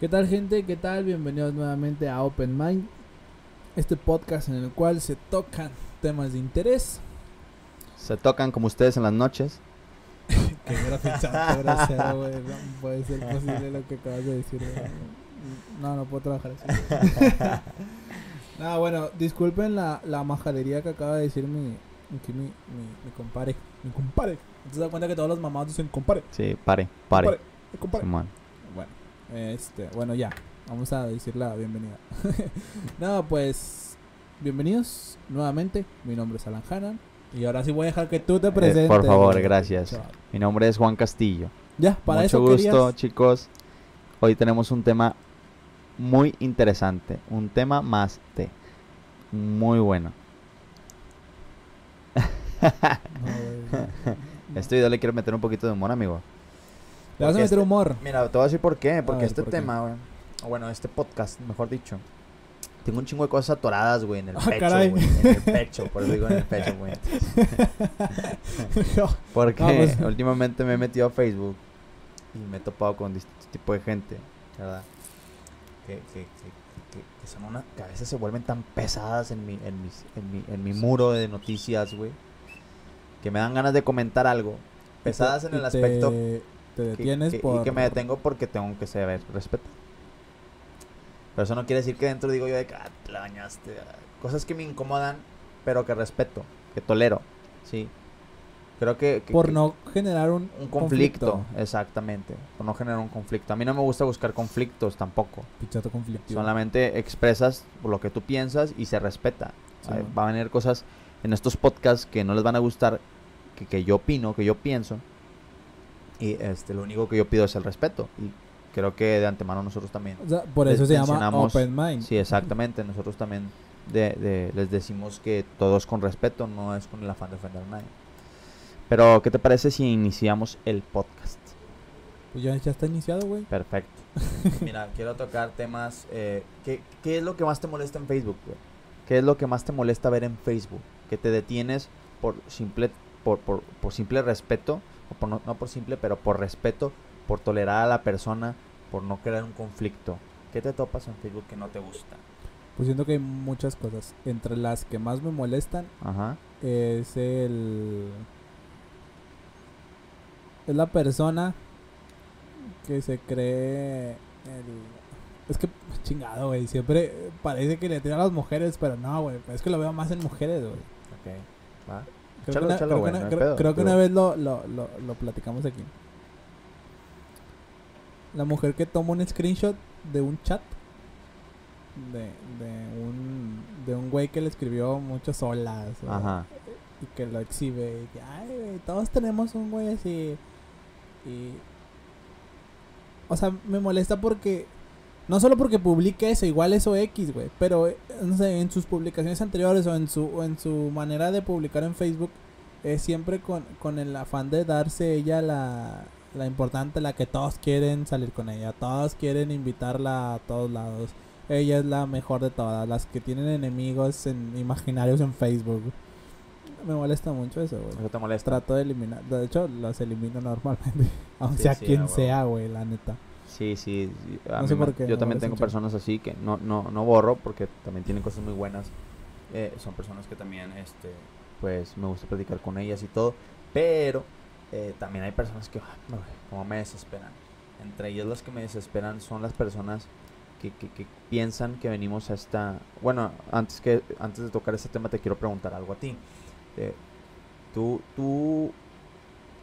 ¿Qué tal gente? ¿Qué tal? Bienvenidos nuevamente a Open Mind, este podcast en el cual se tocan temas de interés. Se tocan como ustedes en las noches. Qué grosero, güey. No puede ser posible lo que acabas de decir. güey. No, no puedo trabajar así. no, bueno, disculpen la, la majadería que acaba de decir mi, mi, mi, mi compare. Mi compare. ¿Te das cuenta que todos los mamados dicen compare? Sí, pare, pare. Compare. compare. Este, bueno, ya. Vamos a decir la bienvenida. no, pues, bienvenidos nuevamente. Mi nombre es Alan Hannan. Y ahora sí voy a dejar que tú te Eh, presentes. por favor, gracias. Chaval. Mi nombre es Juan Castillo. Ya, para Mucho eso gusto, querías- chicos. Hoy tenemos un tema muy interesante. Un tema más de. Muy bueno. No. Este video le quiero meter un poquito de humor, amigo. Le vas a meter este- humor. Mira, te voy a decir por qué. Porque ver, este tema, güey. o Bueno, este podcast, mejor dicho. Tengo un chingo de cosas atoradas, güey, en el Ah, pecho, güey. En el pecho, por eso digo en el pecho, güey. Porque Ah, pues. últimamente me he metido a Facebook y me he topado con distintos tipos de gente, ¿verdad? Que, que, que, que- que son una, que a veces se vuelven tan pesadas en mi, en mis, en mi, en mi muro de noticias, güey. Que me dan ganas de comentar algo. Pesadas en el aspecto Te que- detienes que- por. y que me detengo porque tengo que saber respeto. Pero eso no quiere decir que dentro digo yo de que ah, te la bañaste. ah". Cosas que me incomodan, pero que respeto, que tolero, ¿sí? Creo que... que- Por no generar un, un conflicto, exactamente. Por no generar un conflicto. A mí no me gusta buscar conflictos tampoco. Pichato conflictivo. Solamente expresas lo que tú piensas y se respeta. Sí, Ay, man. Va a venir cosas en estos podcasts que no les van a gustar, que, que yo opino, que yo pienso. Y este, lo único que yo pido es el respeto. Y creo que de antemano nosotros también. O sea, por eso se llama Open Mind. Sí, exactamente. Nosotros también de, de- les decimos que todo es con respeto, no es con el afán de ofender a nadie. Pero, ¿qué te parece si iniciamos el podcast? Pues ya, ya está iniciado, güey. Perfecto. Mira, quiero tocar temas. eh, ¿qué, qué es lo que más te molesta en Facebook, güey? ¿Qué es lo que más te molesta ver en Facebook? Que te detienes por simple, por, por, por simple respeto, o por no, no por simple, pero por respeto, por tolerar a la persona, por no crear un conflicto. ¿Qué te topas en Facebook que no te gusta? Pues siento que hay muchas cosas. Entre las que más me molestan Ajá. es el. Es la persona que se cree. El... Es que, chingado, güey. Siempre parece que le tira a las mujeres, pero no, güey. Es que lo veo más en mujeres, güey. Ok. Va. Creo que una, échalo, creo güey, que una- no hay creo- pedo, creo que digo. una vez lo, lo, lo, lo platicamos aquí. La mujer que toma un screenshot de un chat de, de un de un güey que le escribió muchas olas Ajá. y que lo exhibe y que ay güey, todos tenemos un güey así y o sea me molesta porque no solo porque publique eso igual eso X güey pero eh, no sé en sus publicaciones anteriores o en su o en su manera de publicar en Facebook es siempre con, con el afán de darse ella la la importante la que todos quieren salir con ella todos quieren invitarla a todos lados ella es la mejor de todas las que tienen enemigos en imaginarios en Facebook me molesta mucho eso, güey. Eso te molesta. Trato de eliminar. De hecho, los elimino normalmente. Aunque Sí, sea sí, quien sea, güey, la neta. Sí, sí. a No mí sé me- por qué, Yo también tengo personas así que no, no, no borro porque también tienen cosas muy buenas. Eh, son personas que también, este, pues, me gusta platicar con ellas y todo. Pero eh, también hay personas que, ah, como me desesperan. Entre ellas las que me desesperan son las personas que, que, que piensan que venimos a esta... Bueno, antes, que, antes de tocar este tema te quiero preguntar algo a ti. Eh, tú, tú,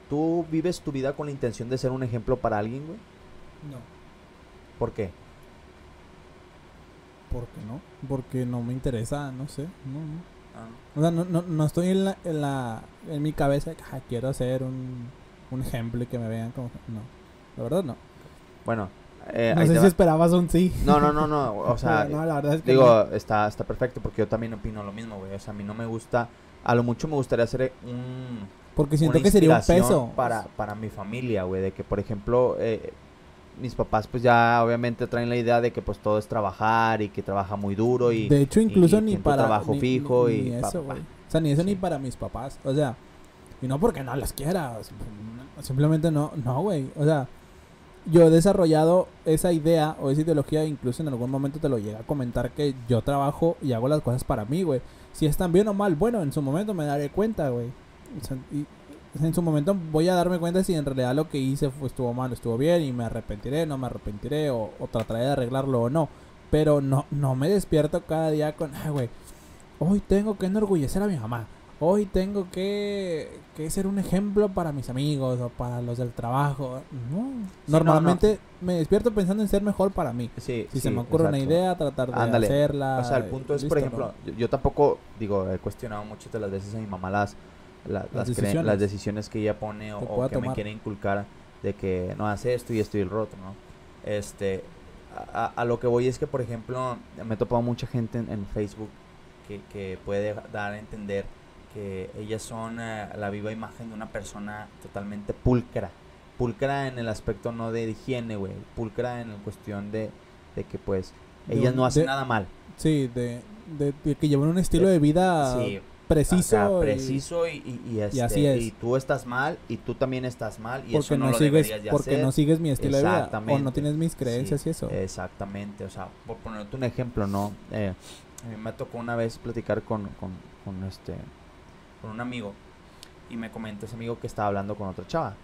tú vives tu vida con la intención de ser un ejemplo para alguien, güey. No. ¿Por qué? ¿Por qué no? Porque no me interesa, no sé. No, no. Ah, O sea, no, no, no estoy en la, en la en mi cabeza que "Ah, quiero ser un, un ejemplo y que me vean como no. La verdad no. Bueno, eh, no ahí sé si va. esperabas un sí. no, no, no, no, o sea, no, la verdad es que digo, no. está, está perfecto porque yo también opino lo mismo, güey. O sea, a mí no me gusta, a lo mucho me gustaría hacer un, porque siento una que sería un peso para, para mi familia, güey. De que, por ejemplo, eh, mis papás pues ya obviamente traen la idea de que pues todo es trabajar y que trabaja muy duro y... de hecho incluso y ni para trabajo ni- fijo ni- y ni pa, eso pa, o sea ni eso ni para mis papás. O sea y no porque no las quiera simplemente no no güey. O sea yo he desarrollado esa idea o esa ideología, incluso en algún momento te lo llega a comentar que yo trabajo y hago las cosas para mí, güey. Si están bien o mal, bueno, en su momento me daré cuenta, güey. O sea, y en su momento voy a darme cuenta si en realidad lo que hice fue, estuvo mal, estuvo bien y me arrepentiré, no me arrepentiré o, o trataré de arreglarlo o no. Pero no, no me despierto cada día con, ay, güey, hoy tengo que enorgullecer a mi mamá. Hoy tengo que, que ser un ejemplo para mis amigos o para los del trabajo. No. no, Normalmente me despierto pensando en ser mejor para mí. Sí, Si sí, se me ocurre una idea, tratar de Ándale. hacerla. O sea, el punto es, por ejemplo, yo, yo tampoco, digo, he cuestionado muchas de las veces a mi mamá las, la- las, decisiones. las decisiones que ella pone o, Que o me quiere inculcar de que no hace esto y esto y el otro, ¿no? Este, a, a- lo que voy es que, por ejemplo, me he topado mucha gente en, en Facebook que, que puede dar a entender que ellas son eh, la viva imagen de una persona totalmente pulcra. Pulcra en el aspecto no de higiene, güey. Pulcra en cuestión de, de que, pues, ellas no hacen de- nada mal. Sí, de, de- de que llevan un estilo de vida Sí, preciso. preciso y, y, y, este, así es. y tú estás mal y tú también estás mal y porque eso no, no, lo sigues, de porque hacer. no sigues mi estilo de vida. O no tienes mis creencias Sí, y eso. Exactamente, o sea, por ponerte un ejemplo, ¿no? Eh, a mí me tocó una vez platicar con, con, con este con un amigo y me comentó ese amigo que estaba hablando con otra chava.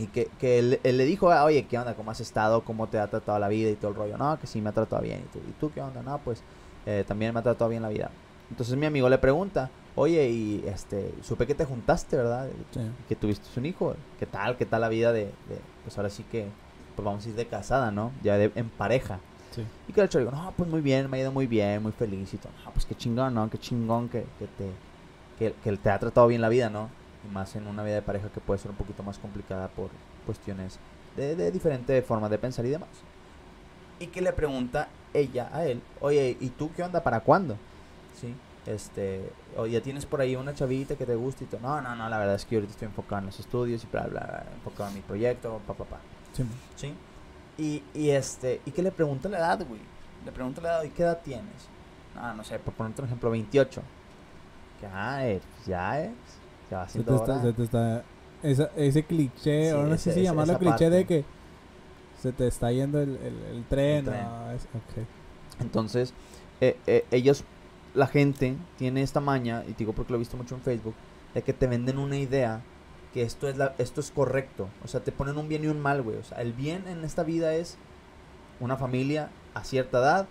Y que, que él, él le dijo, "Ah, oye, ¿qué onda? ¿Cómo has estado? ¿Cómo te ha tratado la vida y todo el rollo? No, que sí me ha tratado bien. ¿Y tú, ¿Y tú qué onda? No, pues eh, también me ha tratado bien la vida. Entonces mi amigo le pregunta, oye, y este, supe que te juntaste, ¿verdad? Sí. que tuviste un hijo. ¿Qué tal? ¿Qué tal la vida de, de- pues ahora sí que, pues vamos a ir de casada, ¿no? Ya de, en pareja. Sí. Y que el digo, no, pues muy bien, me ha ido muy bien, muy feliz y todo. No, pues qué chingón, ¿no? Qué chingón que, que te, que, que te ha tratado bien la vida, ¿no? Y más en una vida de pareja que puede ser un poquito más complicada por cuestiones de, de diferente forma de pensar y demás. Y que le pregunta ella a él, oye, ¿y tú qué onda? ¿Para cuándo? Sí, este, o ya tienes por ahí una chavita que te gusta y todo. No, no, no, la verdad es que yo ahorita estoy enfocado en los estudios y bla, bla, bla, enfocado en mi proyecto, pa, pa, pa. Sí. Sí. Y, y este, y que le pregunta la edad, güey. Le pregunta la edad, ¿y qué edad tienes? No, no sé, por ponerte un ejemplo, 28. Que, ah, eh, pues ya es, ya va Se te está, se te está- esa- ese cliché, Sí, o no sé si llamarlo cliché de que se te está yendo el, el- el tren. tren. o es- ok. Entonces, eh, eh, ellos, la gente tiene esta maña, y te digo porque lo he visto mucho en Facebook, de que te venden una idea que esto es, la, esto es correcto. O sea, te ponen un bien y un mal, güey. O sea, el bien en esta vida es una familia a cierta edad,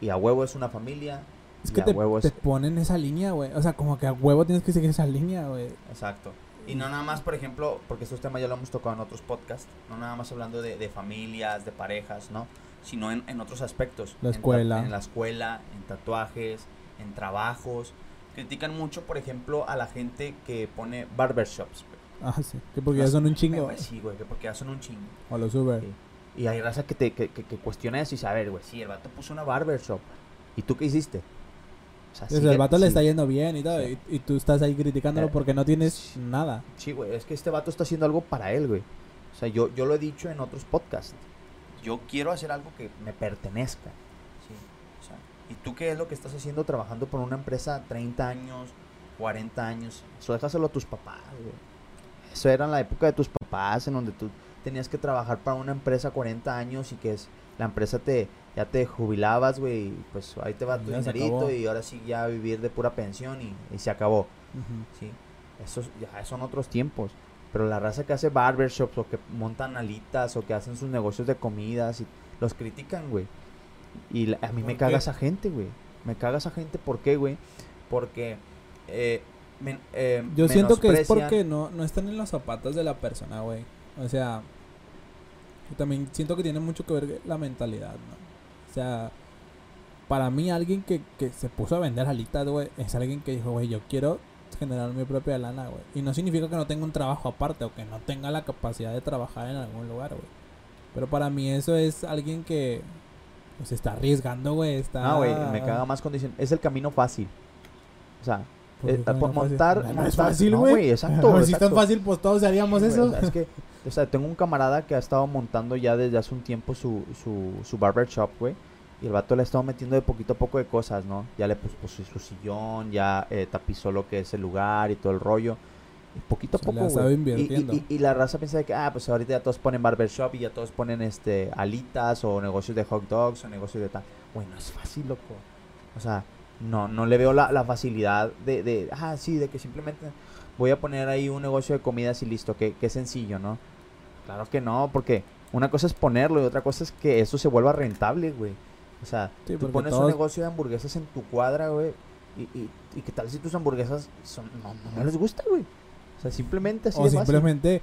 y a huevo es una familia. Es que te, huevo te es... ponen esa línea, güey. O sea, como que a huevo tienes que seguir esa línea, güey. Exacto. Y no nada más, por ejemplo, porque estos temas ya lo hemos tocado en otros podcasts, no nada más hablando de, de familias, de parejas, ¿no? Sino en, en otros aspectos. La En escuela. En, la escuela, en tatuajes, en trabajos. Critican mucho, por ejemplo, a la gente que pone barbershops. güey. Ah, sí. Que porque ya son un Eh, chingo. güey, Sí, güey, que porque ya son un chingo. O los Uber. Sí. Y hay raza que, te, que, que, que cuestiona eso y dice, a ver, güey, sí, el vato puso una barbershop. ¿Y tú qué hiciste? O sea, sigue- el vato le sí. está yendo bien y todo. Sí. Y, y tú estás ahí criticándolo Eh, porque no tienes sí. nada. Sí, güey, es que este vato está haciendo algo para él, güey. O sea, yo, yo lo he dicho en otros podcasts. Yo quiero hacer algo que me pertenezca. Sí. O sea, ¿y tú qué es lo que estás haciendo trabajando por una empresa 30 años, 40 años? Eso déjaselo a tus papás, güey. Eso era en la época de tus papás, en donde tú tenías que trabajar para una empresa 40 años y que es, la empresa te ya te jubilabas, güey, y pues ahí te va tu Ya dinerito y ahora sí ya vivir de pura pensión y, y se acabó. Ujú. Sí, esos ya son otros tiempos. Pero la raza que hace barbershops o que montan alitas o que hacen sus negocios de comidas y los critican, güey. Y la- a mí me ¿Por caga esa gente, güey. Me caga esa gente, ¿por qué, güey? Porque eh, men- eh, Yo siento que es porque no, no están en los zapatos de la persona, güey. O sea, yo también siento que tiene mucho que ver la mentalidad, ¿no? O sea, para mí alguien que, que se puso a vender alitas, güey, es alguien que dijo, güey, yo quiero generar mi propia lana, güey. Y no significa que no tenga un trabajo aparte o que no tenga la capacidad de trabajar en algún lugar, güey. Pero para mí eso es alguien que pues está arriesgando, güey. Está... No, güey, me caga más dicen, es el camino fácil. O sea, ¿Por eh, por no montar- No, no es fácil, no, güey. güey, exacto, Pues si es tan fácil, pues todos haríamos Sí, eso. sea, es que, o sea, tengo un camarada que ha estado montando ya desde hace un tiempo su, su, su barber shop, güey. Y el vato le ha estado metiendo de poquito a poco de cosas, ¿no? Ya le puso, puso su sillón, ya eh, tapizó lo que es el lugar y todo el rollo. Y poquito a poco, güey. Y-. Y, y- la raza piensa de que, ah, pues ahorita ya todos ponen barbershop y ya todos ponen este alitas o negocios de hot dogs o negocios de tal. Güey, no es fácil, loco. O sea, no, no le veo la, la facilidad de, de, ah, sí, de que simplemente voy a poner ahí un negocio de comidas y listo, que, que sencillo, ¿no? Claro que no, porque una cosa es ponerlo y otra cosa es que eso se vuelva rentable, güey. O sea, Sí, tú pones un negocio de hamburguesas en tu cuadra, güey, y, y, y qué tal si tus hamburguesas son, no, no les gusta, güey. O sea, simplemente así o de fácil. simplemente,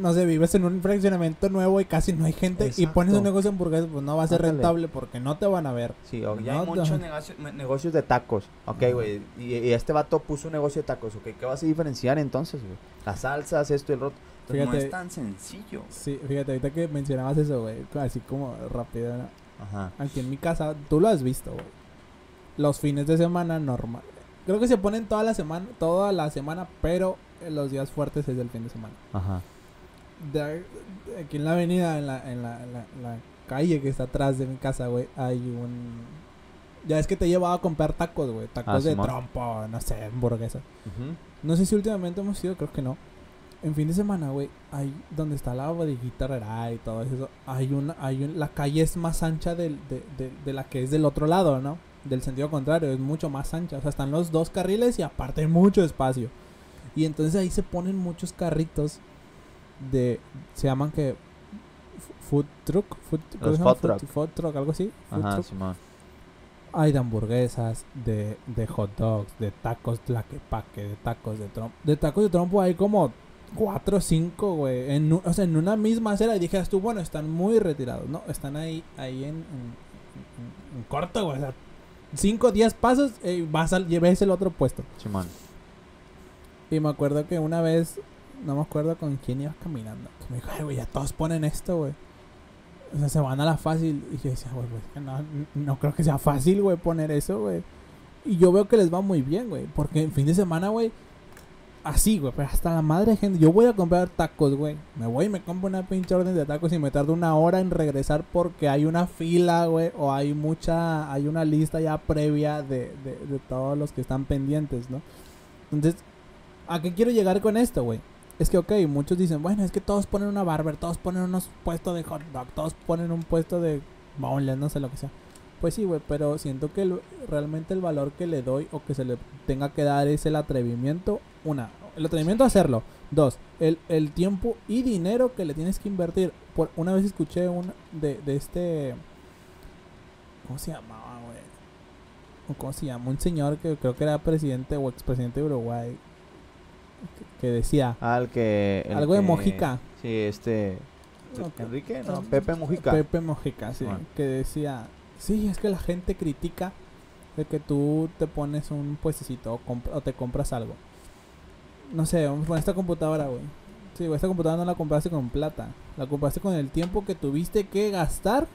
no sé, vives en un fraccionamiento nuevo y casi no hay gente y pones un negocio de hamburguesas, pues no va a ser Ándale. rentable porque no te van a ver. Sí, o ya No, hay muchos negocios, ne- negocios de tacos. Ok, güey. Y, y este vato puso un negocio de tacos. Ok, ¿qué vas a diferenciar entonces, güey? Las salsas, esto y el otro. Pues no Fíjate. es tan sencillo. Sí, fíjate, ahorita que mencionabas eso, güey, así como rápido, ¿no? Ajá. aquí en mi casa, tú lo has visto, güey. Los fines de semana normal. Creo que se ponen toda la semana, toda la semana, pero los días fuertes es del fin de semana. Ajá. De, de aquí en la avenida, en la, en la, en la- en la calle que está atrás de mi casa, güey, hay un... Ya es que te llevaba a comprar tacos, güey. Tacos Ah, de trompo, no sé, hamburguesas. Ujú. No sé si últimamente hemos ido, creo que no. En fin de semana, güey, hay donde está la bodeguita y todo eso. Hay una, hay un, la calle es más ancha del, de, de, de la que es del otro lado, ¿no? Del sentido contrario, es mucho más ancha. O sea, están los dos carriles y aparte mucho espacio. Y entonces ahí se ponen muchos carritos de, se llaman que food truck, food, ¿cómo Los food truck. food truck, algo así. Food Ajá, truck. Simón. Hay de hamburguesas, de, de hot dogs, de tacos tlaquepaque, de tacos de trompo. De tacos de trompo hay como cuatro o cinco, güey. En, o sea, en una misma acera. Y dijeras tú, bueno, están muy retirados. No, están ahí, ahí en, en, en- en corto, güey. O sea, cinco, diez pasos y vas al, ves el otro puesto. Simón. Y me acuerdo que una vez, no me acuerdo con quién iba caminando. Que me dijo, ay, güey, ya todos ponen esto, güey. O sea, se van a la fácil. Y yo decía, güey, pues no, no creo que sea fácil, güey, poner eso, güey. Y yo veo que les va muy bien, güey. Porque en fin de semana, güey, así, güey, pero hasta la madre gente. Yo voy a comprar tacos, güey. Me voy y me compro una pinche orden de tacos y me tardo una hora en regresar porque hay una fila, güey. O hay mucha, hay una lista ya previa de, de, de todos los que están pendientes, ¿no? Entonces, ¿a qué quiero llegar con esto, güey? Es que, ok, muchos dicen, bueno, es que todos ponen una barber, todos ponen unos puestos de hot dog, todos ponen un puesto de boneless, no sé lo que sea. Pues sí, güey, pero siento que realmente el valor que le doy o que se le tenga que dar es el atrevimiento. Una, el atrevimiento a hacerlo. Dos, el, el tiempo y dinero que le tienes que invertir. Por, una vez escuché un de, de este... ¿Cómo se llamaba, güey? ¿O ¿Cómo se llama? Un señor que creo que era presidente o expresidente de Uruguay. Que, que decía... Ah, el que. el Algo de Mojica. Sí, este. Enrique, no, Pepe Mujica. Pepe Mojica, sí. Bueno. Que decía, sí, es que la gente critica de que tú te pones un puestecito o, o te compras algo. No sé, poner esta computadora, güey. Sí, esta computadora no la compraste con plata. La compraste con el tiempo que tuviste que gastar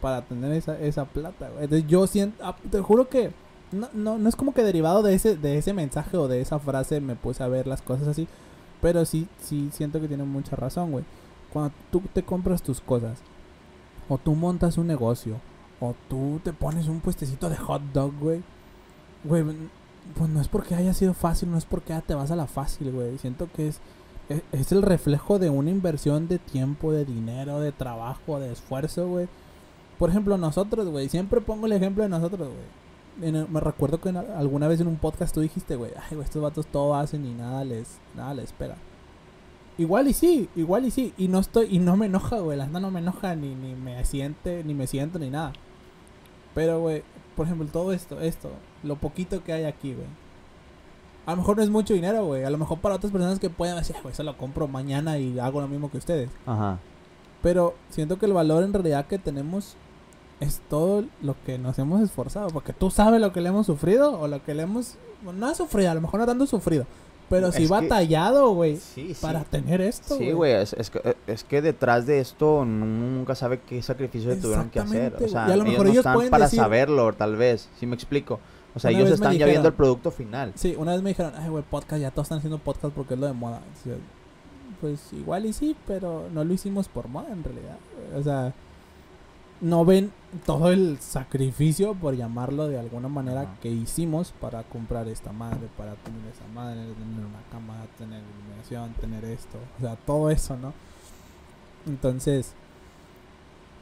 para tener esa, esa plata, güey. Entonces yo siento, ah, te juro que no, no, no es como que derivado de ese, de ese mensaje o de esa frase me puse a ver las cosas así. Pero sí, sí siento que tiene mucha razón, güey. Cuando tú te compras tus cosas, o tú montas un negocio, o tú te pones un puestecito de hot dog, güey. Güey, pues no es porque haya sido fácil, no es porque ah, te vas a la fácil, güey. Siento que es, es, es el reflejo de una inversión de tiempo, de dinero, de trabajo, de esfuerzo, güey. Por ejemplo, nosotros, güey, siempre pongo el ejemplo de nosotros, güey. Me recuerdo que alguna vez en un podcast tú dijiste, güey, ay, güey, estos vatos todo hacen y nada les, nada les pega. Igual y sí, igual y sí. Y no estoy, y no me enoja, güey. La no me enoja ni, ni me siente, ni me siento, ni nada. Pero, güey, por ejemplo, todo esto, esto, lo poquito que hay aquí, güey. A lo mejor no es mucho dinero, güey. A lo mejor para otras personas que pueden decir, güey, eso lo compro mañana y hago lo mismo que ustedes. Ajá. Pero siento que el valor en realidad que tenemos es todo lo que nos hemos esforzado. Porque tú sabes lo que le hemos sufrido o lo que le hemos... bueno, no ha sufrido, a lo mejor no tanto sufrido. Pero Es sí batallado, güey. Sí, sí. Para tener esto, Sí, güey, es, es, que, es que detrás de esto nunca sabe qué sacrificio tuvieron que hacer. O sea, a lo ellos mejor no ellos están para decir- saberlo, tal vez. ¿Sí me explico? O sea, Una ellos están ya viendo el producto final. Sí, una vez me dijeron, ay, güey, podcast, ya todos están haciendo podcast porque es lo de moda. Pues igual y sí, pero no lo hicimos por moda en realidad. O sea, no ven todo el sacrificio, por llamarlo de alguna manera, Ajá. que hicimos para comprar esta madre, para tener esa madre, tener una cama, tener iluminación, tener esto, o sea, todo eso, ¿no? Entonces,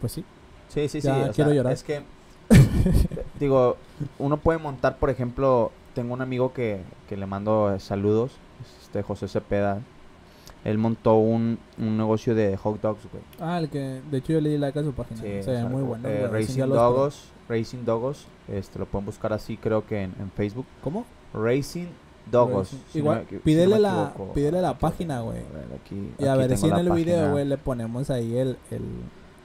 pues sí. Sí, sí, sí. Ya o quiero sea, llorar. Es que, digo, uno puede montar, por ejemplo, tengo un amigo que, que le mando saludos, este José Cepeda. Él montó un, un negocio de hot dogs, güey. Ah, el que, de hecho yo le di like a su página, Sí, se o ve sea, muy bueno. eh, Racing. Dogos, Racing Dogos, este, lo pueden buscar así, creo que en, en Facebook. ¿Cómo? Racing Dogos. Si Igual, no si pídele no la- equivoco. pídele la página, güey. a ver, aquí- Y a ver si en el video, página. güey, le ponemos ahí el, el,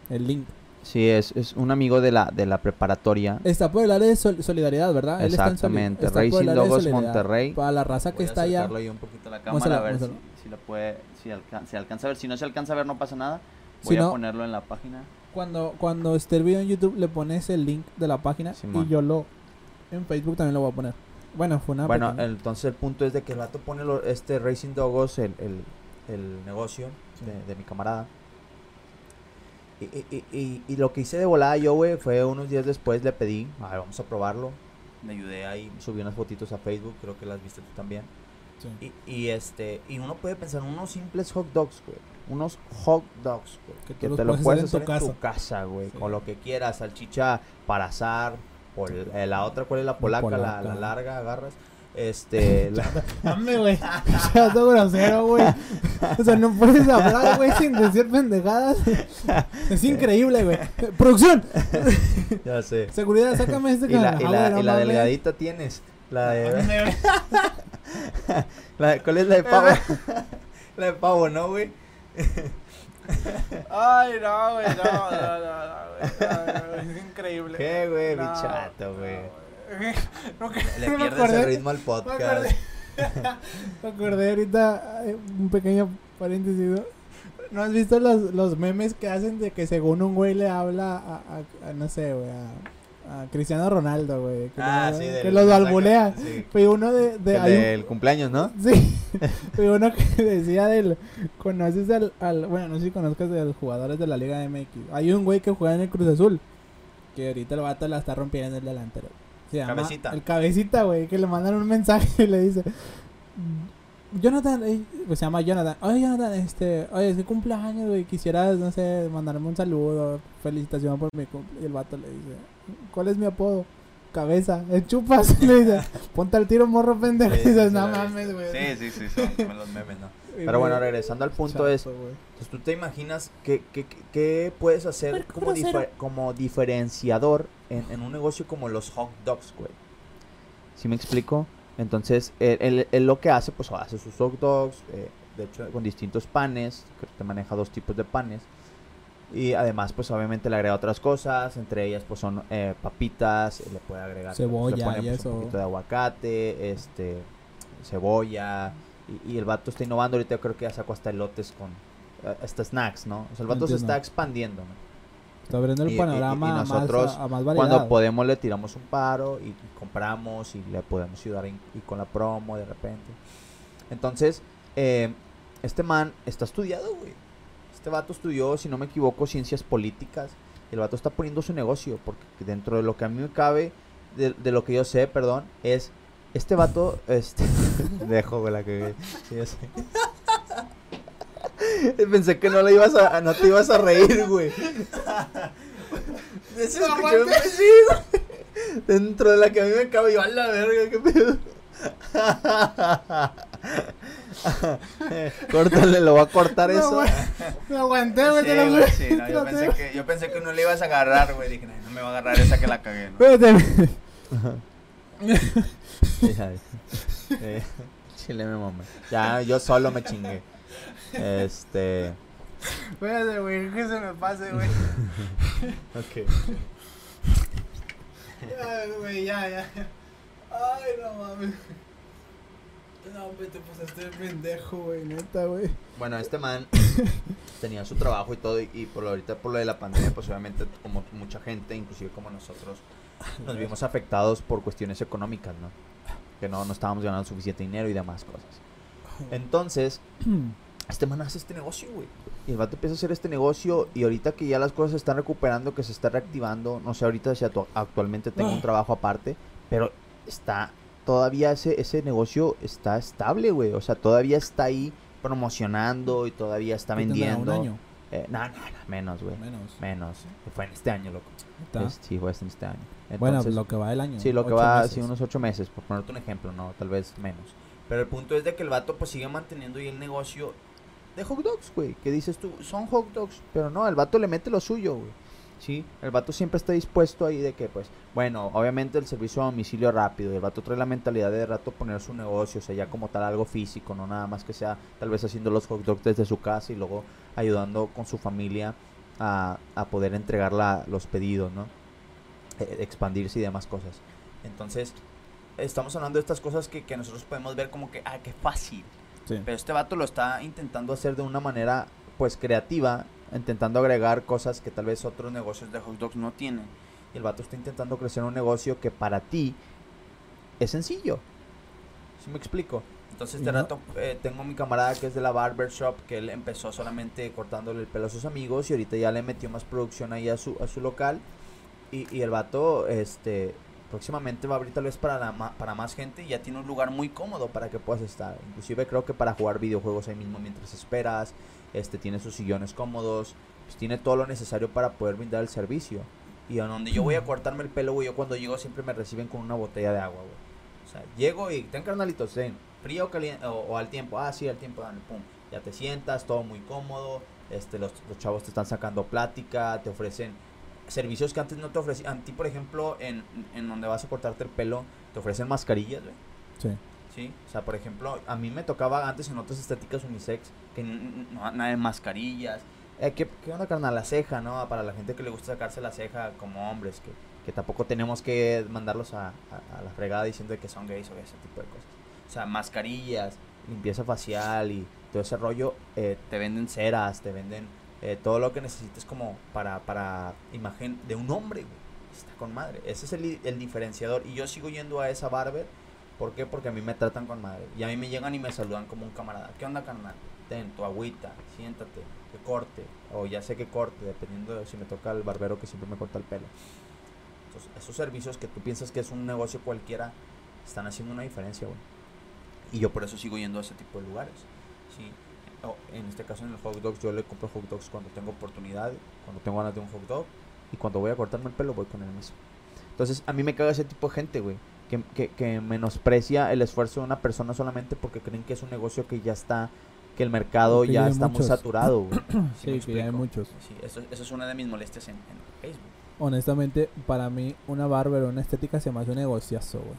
el link. Sí, es, es un amigo de la, de la preparatoria. Está por el área de sol- solidaridad, ¿verdad? Él está en soli- Exactamente, está Racing solidaridad. Monterrey. Para la raza que a está allá. ahí un poquito a la cámara a ver si, si lo puede, si alcanza, se alcanza a ver. Si no se alcanza a ver no pasa nada. Si Voy a no- ponerlo en la página. Cuando, cuando esté el video en YouTube, le pones el link de la página Simón. y yo lo. En Facebook también lo voy a poner. Bueno, fue una. bueno, pequeña- entonces el punto es de que el vato pone lo- este Racing Dogos, el, el, el negocio Sí. de, de mi camarada. Y, y, y, lo que hice de volada yo, güey, fue unos días después le pedí, a ver, vamos a probarlo. Le ayudé ahí, subí unas fotitos a Facebook, creo que las viste tú también. sí. Y, y este, y uno puede pensar en unos simples hot dogs, güey. Unos hot dogs, güey. Que Que te lo puedes hacer en tu casa, güey. Sí. Con lo que quieras. Salchicha para asar. Eh, la otra, ¿cuál es la polaca? La, polaca. la larga, agarras. Este. Dame, güey. Ya todo grosero, güey. O sea, no puedes hablar, güey, sin decir pendejadas. Es increíble, güey. Producción. ya sé. Seguridad, sácame este Y la, y Ah, la, no y la delgadita tienes. La de. Güey. la- ¿Cuál es la de pavo? la de pavo, ¿no, güey? Ay, no, güey, no, no, no, no, güey. Es increíble. ¿Qué, güey? Mi No, chato, güey. No, Le me pierdes el ritmo al Me podcast. acordé, me acordé ahorita, eh, un pequeño paréntesis. ¿no? ¿No has visto los, los memes que hacen de que según un güey le habla a, a- a, no sé, güey, a, a Cristiano Ronaldo, güey? Que, Ah, sí, que los balbulea. Sí. Pero uno de... de El hay un- del cumpleaños, ¿no? Sí, pero uno que decía del... ¿Conoces al, al... Bueno, no sé si conozcas de los jugadores de la Liga MX. Hay un güey que juega en el Cruz Azul. Que ahorita el vato la está rompiendo en el delantero. Se llama Cabecita. El cabecita, güey. Que le mandan un mensaje y le dice... Jonathan, eh, pues se llama Jonathan. Oye, Jonathan, este... Oye, es que cumpleaños, güey. Quisieras, no sé, mandarme un saludo. Felicitación por mi cumple. Y el vato le dice... ¿Cuál es mi apodo? Cabeza. El chupas. le dice... Ponte al tiro, morro pendejo. Sí, y dices, no mames, güey. Sí, sí, sí, son, son los memes, ¿no? Y, Pero bueno, regresando al punto chato, es, pues tú te imaginas qué, qué, qué- qué puedes hacer como, difer- como diferenciador en, en un negocio como los hot dogs, güey. ¿Sí me explico? Entonces, él, él- él lo que hace, pues hace sus hot dogs, eh, de hecho con distintos panes, que te maneja dos tipos de panes. Y además, pues obviamente le agrega otras cosas, entre ellas pues son eh, papitas, le puede agregar Cebolla le pone, y pues, eso. un poquito de aguacate, este, cebolla, y, y el vato está innovando, ahorita creo que ya sacó hasta elotes con eh, hasta snacks, ¿no? O sea, el vato se está expandiendo, ¿no? Está abriendo el Y- y- y panorama a más- nosotros, a, más variedad. Cuando podemos le tiramos un paro y, y compramos y le podemos ayudar y con la promo de repente. Entonces, eh, este man está estudiado, güey. Este vato estudió, si no me equivoco, ciencias políticas. Y el vato está poniendo su negocio, porque dentro de lo que a mí me cabe, de, de lo que yo sé, perdón, es este vato, este, dejo, güey, la que sí, ya sé. Pensé que no le ibas a, no te ibas a reír, güey. Dentro de la que a mí me cabe, yo a la verga, qué pedo. Córtale, lo voy a cortar No, eso. Me aguanté, güey, Sí, te lo sí, no, yo, pensé que, yo pensé que no le ibas a agarrar, güey. Dije, "No, no me va a agarrar esa que la cagué, ¿no? Espérate. Eh, Chile me mamé. Ya, yo solo me chingué. Este. Espérate, güey, que se me pase, güey. Ok. Ay, güey, ya, ya. Ay, no mames. No, güey, te pasaste de pendejo, güey, neta, güey. Bueno, este man tenía su trabajo y todo, y, y por lo ahorita por lo de la pandemia, pues obviamente como mucha gente, inclusive como nosotros, nos vimos afectados por cuestiones económicas, ¿no? Que no, no estábamos ganando suficiente dinero y demás cosas. Entonces, este man hace este negocio, güey. Y el vato empieza a hacer este negocio y ahorita que ya las cosas se están recuperando, que se está reactivando, no sé ahorita si actu- actualmente tengo un trabajo aparte, pero está, todavía ese, ese negocio está estable, güey. O sea, todavía está ahí promocionando y todavía está ¿Qué tendrá, vendiendo. Un año. Eh, no, no, no, menos, güey. Menos. Menos. Fue en este año, loco. Es- sí, fue en este año. bueno, Entonces- lo que va del año. Sí, lo que va, meses. sí, unos ocho meses, por ponerte un ejemplo, no, tal vez menos. Pero el punto es de que el vato pues sigue manteniendo ahí el negocio de hot dogs, güey. Que dices tú, son hot dogs, pero no, el vato le mete lo suyo, güey. Sí, el vato siempre está dispuesto ahí de que, pues, bueno, obviamente el servicio a domicilio rápido. Y el vato trae la mentalidad de rato poner su negocio, o sea, ya como tal algo físico, no nada más que sea tal vez haciendo los hot dogs desde su casa y luego ayudando con su familia a, a poder entregar la- los pedidos, ¿no? Eh, expandirse y demás cosas. Entonces, estamos hablando de estas cosas que, que nosotros podemos ver como que, ah, qué fácil. Sí. Pero este vato lo está intentando hacer de una manera, pues, creativa, intentando agregar cosas que tal vez otros negocios de hot dogs no tienen. Y el vato está intentando crecer un negocio que para ti es sencillo. ¿Sí me explico? Entonces, este no- rato eh, tengo mi camarada que es de la barber shop, que él empezó solamente cortándole el pelo a sus amigos y ahorita ya le metió más producción ahí a su, a su local. Y, y el vato, este, próximamente va a abrir tal vez para, la, para más gente y ya tiene un lugar muy cómodo para que puedas estar. Inclusive creo que para jugar videojuegos ahí mismo mientras esperas, este, tiene sus sillones cómodos, pues tiene todo lo necesario para poder brindar el servicio. Y a donde yo voy a cortarme el pelo, güey, yo cuando llego siempre me reciben con una botella de agua, güey. O sea, llego y ten carnalitos, ten, frío o caliente, o, o al tiempo, ah, sí, al tiempo, dale, pum. Ya te sientas, todo muy cómodo, este, los, los chavos te están sacando plática, te ofrecen servicios que antes no te ofrecían. A ti, por ejemplo, en, en donde vas a cortarte el pelo, te ofrecen mascarillas, güey. Sí. Sí, o sea, por ejemplo, a mí me tocaba antes en otras estéticas unisex que no, nada de mascarillas. Eh, ¿qué, ¿Qué onda, carnal? La ceja, ¿no? Para la gente que le gusta sacarse la ceja como hombres, que, que tampoco tenemos que mandarlos a, a- a la fregada diciendo que son gays o ese tipo de cosas. O sea, mascarillas, limpieza facial y todo ese rollo. eh, te venden ceras, te venden eh, todo lo que necesites como para, para imagen de un hombre, güey. Está con madre. Ese es el, el diferenciador. Y yo sigo yendo a esa barber. ¿Por qué? Porque a mí me tratan con madre. Y a mí me llegan y me saludan como un camarada. ¿Qué onda, carnal? Ten tu agüita, siéntate, que corte. O ya sé que corte, dependiendo de si me toca el barbero que siempre me corta el pelo. Entonces, esos servicios que tú piensas que es un negocio cualquiera, están haciendo una diferencia, güey. Y yo por eso sigo yendo a ese tipo de lugares. Sí. En este caso en el hot dogs, yo le compro hot dogs cuando tengo oportunidad, cuando tengo ganas de un hot dog. Y cuando voy a cortarme el pelo, voy con él mismo. Entonces, a mí me caga ese tipo de gente, güey. Que, que, que menosprecia el esfuerzo de una persona solamente porque creen que es un negocio que ya está, que el mercado Que ya está muy saturado, güey. Sí, me que ya hay explico? muchos. Sí, eso, eso es una de mis molestias en, en Facebook. Honestamente, para mí, una barber o una estética se me hace un negociazo, güey.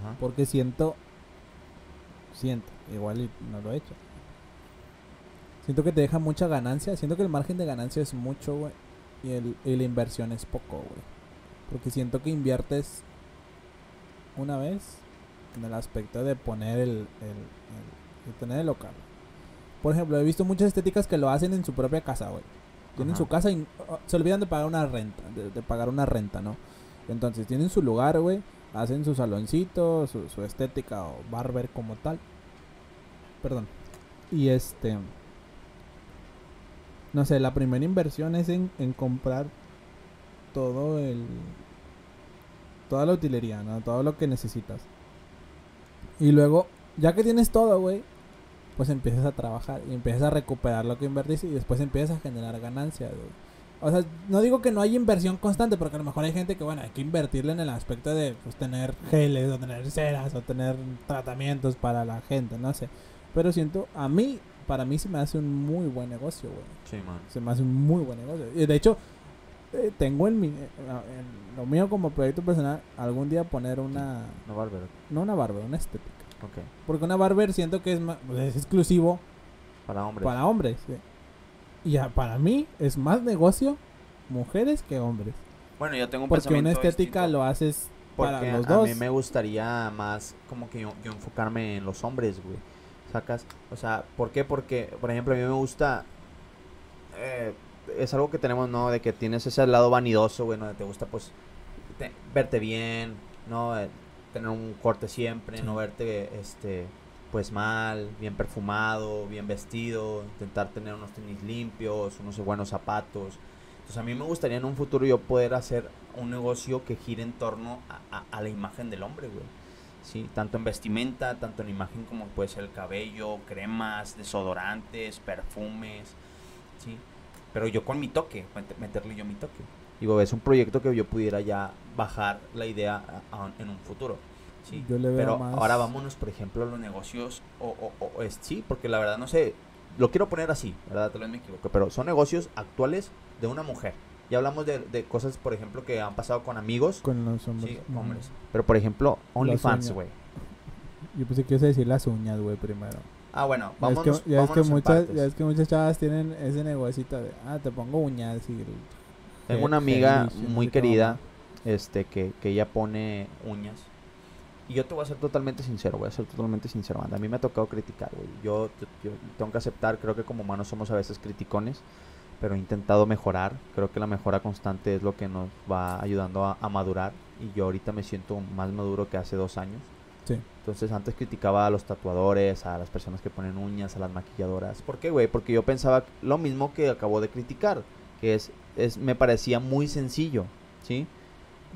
Ajá. Porque siento. Siento, igual y no lo he hecho. Siento que te deja mucha ganancia. Siento que el margen de ganancia es mucho, güey. Y, el, y la inversión es poco, güey. Porque siento que inviertes una vez en el aspecto de poner el, el, el- de tener el local. Por ejemplo, he visto muchas estéticas que lo hacen en su propia casa, güey. Tienen Ajá. su casa y oh, se olvidan de pagar una renta, de, de pagar una renta, ¿no? Entonces tienen su lugar, güey. Hacen su saloncito, su, su estética o barber como tal. Perdón. Y este... No sé, la primera inversión es en, en comprar todo el... Toda la utilería, ¿no? Todo lo que necesitas. Y luego, ya que tienes todo, güey, pues empiezas a trabajar y empiezas a recuperar lo que invertiste y después empiezas a generar ganancias, güey. O sea, no digo que no hay inversión constante, porque a lo mejor hay gente que, bueno, hay que invertirle en el aspecto de pues, tener geles o tener ceras o tener tratamientos para la gente, no sé. Pero siento, a mí, para mí se me hace un muy buen negocio, güey. Sí, man. Se me hace un muy buen negocio. Y de hecho, eh, tengo en, mi, eh, en lo mío como proyecto personal algún día poner una, No, bárbaro. no una barber, una estética. Ok. Porque una barber siento que es, ma- es exclusivo Para hombres. para hombres. sí. Y ya, para mí es más negocio mujeres que hombres. Bueno, yo tengo un Porque una estética distinto, lo haces para porque los a dos. mí me gustaría más como que yo, yo enfocarme en los hombres, güey. Sacas, o sea, ¿por qué? Porque, por ejemplo, a mí me gusta eh, es algo que tenemos, ¿no? De que tienes ese lado vanidoso, güey, donde te gusta, pues, te- verte bien, ¿no? Eh, tener un corte siempre, Sí. no verte, este, pues mal, bien perfumado, bien vestido, intentar tener unos tenis limpios, unos buenos zapatos. Entonces a mí me gustaría en un futuro yo poder hacer un negocio que gire en torno a, a- a la imagen del hombre, güey. Sí, tanto en vestimenta, tanto en imagen como puede ser el cabello, cremas, desodorantes, perfumes, sí. Pero yo con mi toque, met- meterle yo mi toque. Digo, es un proyecto que yo pudiera ya bajar la idea a- a- en un futuro. Sí. Yo le veo Pero más- ahora vámonos, por ejemplo, a los negocios, o, o- o- es, sí, porque la verdad no sé, lo quiero poner así, ¿verdad? Tal vez me equivoco, pero son negocios actuales de una mujer. Ya hablamos de, de cosas, por ejemplo, que han pasado con amigos, Con los hombres. sí, hombres. Pero, por ejemplo, OnlyFans, güey. Yo pensé que ibas a decir las uñas, güey, primero. Ah, bueno, Ya es que, ya es que muchas, ya es que muchas chavas tienen ese negocito de, ah, te pongo uñas y... Tengo una amiga muy querida, este, que, que ella pone uñas. Y yo te voy a ser totalmente sincero, voy a ser totalmente sincero, banda. A mí me ha tocado criticar, güey. Yo, yo- yo tengo que aceptar, creo que como humanos somos a veces criticones, pero he intentado mejorar. Creo que la mejora constante es lo que nos va ayudando a, a madurar. Y yo ahorita me siento más maduro que hace dos años. Sí. Entonces antes criticaba a los tatuadores, a las personas que ponen uñas, a las maquilladoras. ¿Por qué, güey? Porque yo pensaba lo mismo que acabo de criticar, que es, es me parecía muy sencillo, ¿sí?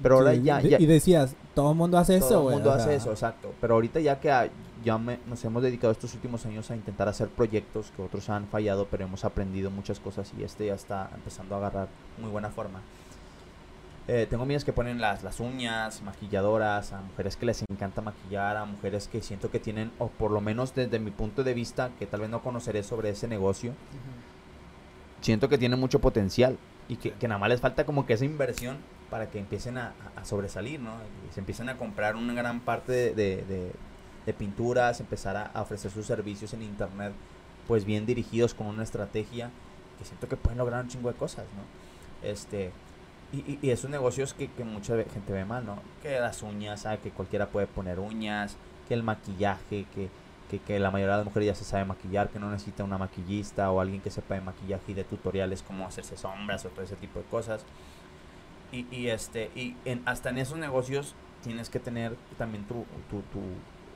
Pero ahora Sí, ya, Y decías, todo el mundo hace eso, todo el mundo o hace eso, exacto. Pero ahorita ya que ya me- nos hemos dedicado estos últimos años a intentar hacer proyectos que otros han fallado, pero hemos aprendido muchas cosas y este ya está empezando a agarrar muy buena forma. Eh, tengo amigas que ponen las, las uñas, maquilladoras, a mujeres que les encanta maquillar, a mujeres que siento que tienen, o por lo menos desde mi punto de vista, que tal vez no conoceré sobre ese negocio, siento que tienen mucho potencial y que, que nada más les falta como que esa inversión para que empiecen a, a- a sobresalir, ¿no? Y se empiecen a comprar una gran parte de, de- de- de pinturas, empezar a, a ofrecer sus servicios en internet, pues bien dirigidos con una estrategia que siento que pueden lograr un chingo de cosas, ¿no? Este, y, y- esos negocios que, que mucha gente ve mal, ¿no? Que las uñas, ¿sabe? que cualquiera puede poner uñas, que el maquillaje, que, que, que la mayoría de las mujeres ya se sabe maquillar, que no necesita una maquillista o alguien que sepa de maquillaje y de tutoriales cómo hacerse sombras o todo ese tipo de cosas. Y, y este, y en, hasta en esos negocios tienes que tener también tu, tu, tu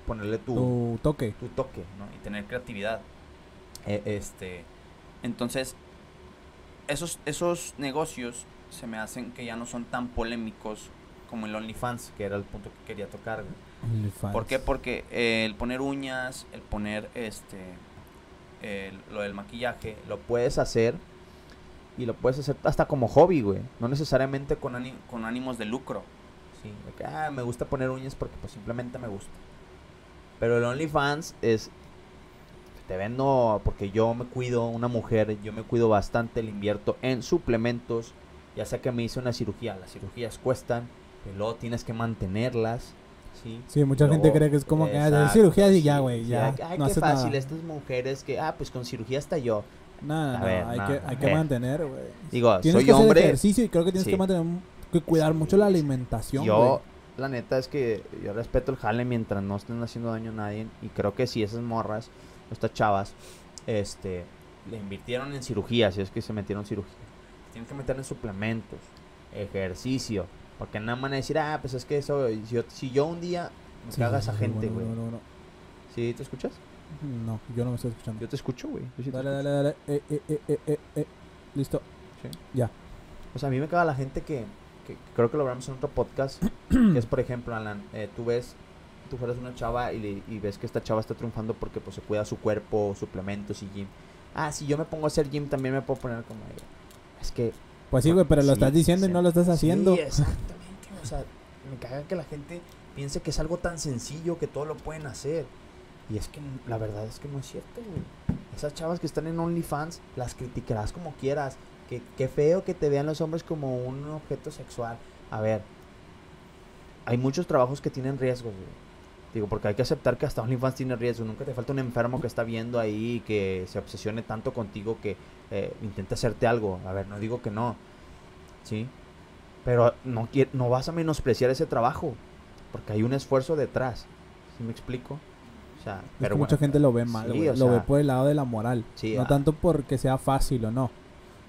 ponerle tu, Tu toque. tu toque, ¿no? Y tener creatividad. Eh, este, entonces, esos, esos negocios se me hacen que ya no son tan polémicos como el OnlyFans, que era el punto que quería tocar. OnlyFans. ¿Por qué? Porque eh, el poner uñas, el poner este, el- lo del maquillaje, lo puedes hacer y lo puedes hacer hasta como hobby, güey. No necesariamente con, con ánimos de lucro. Sí, de que, ah, me gusta poner uñas porque pues simplemente me gusta. Pero el OnlyFans es, te vendo porque yo me cuido, una mujer, yo me cuido bastante, le invierto en suplementos, ya sea que me hice una cirugía, las cirugías cuestan, pero luego tienes que mantenerlas, ¿sí? Sí, mucha gente cree que es como que hacer exacto, cirugías y ya, güey. ya. ay, ay, no qué fácil, nada. estas mujeres que, ah, pues con cirugía hasta yo. No, no, ver, hay, no, que, hay que eh. mantener, güey. Digo, Tienes soy que hacer hombre, ejercicio y creo que tienes Sí. que mantener que cuidar mucho la alimentación, yo, la neta es que yo respeto el jale mientras no estén haciendo daño a nadie. Y creo que si esas morras, estas chavas, este, le invirtieron en cirugía, si es que se metieron en cirugía. Tienen que meter en suplementos, ejercicio. Porque nada más van a decir, ah, pues es que eso, si yo, si yo un día me Sí, caga esa gente, güey. bueno, bueno. ¿Sí te escuchas? No, yo no me estoy escuchando. Yo te escucho, güey. Sí Dale, escucho. dale, dale. Eh, eh, eh, eh, eh, eh. Listo. Sí. Ya. O sea, a mí me caga la gente que, que creo que lo hablamos en otro podcast, que es, por ejemplo, Alan, eh, tú ves, tú fueras una chava y, le- y ves que esta chava está triunfando porque pues se cuida su cuerpo, suplementos y gym. Ah, si yo me pongo a hacer gym también me puedo poner como ella. Es que... Pues sí, güey, pero lo estás diciendo y no lo estás haciendo. Sí, exactamente. O sea, me caga que la gente piense que es algo tan sencillo que todo lo pueden hacer. Y es que la verdad es que no es cierto, güey. Esas chavas que están en OnlyFans, las criticarás como quieras. Que, qué feo que te vean los hombres como un objeto sexual. A ver, hay muchos trabajos que tienen riesgos, güey. Digo, porque hay que aceptar que hasta OnlyFans tiene riesgos. Nunca te falta un enfermo que está viendo ahí y que se obsesione tanto contigo que eh, intente hacerte algo. A ver, no digo que no. ¿Sí? Pero no, no vas a menospreciar ese trabajo. Porque hay un esfuerzo detrás. ¿Sí me explico? O sea, pero mucha bueno, gente lo ve mal, sí, lo ve por el lado de la moral. Sí, no ah. tanto porque sea fácil o no.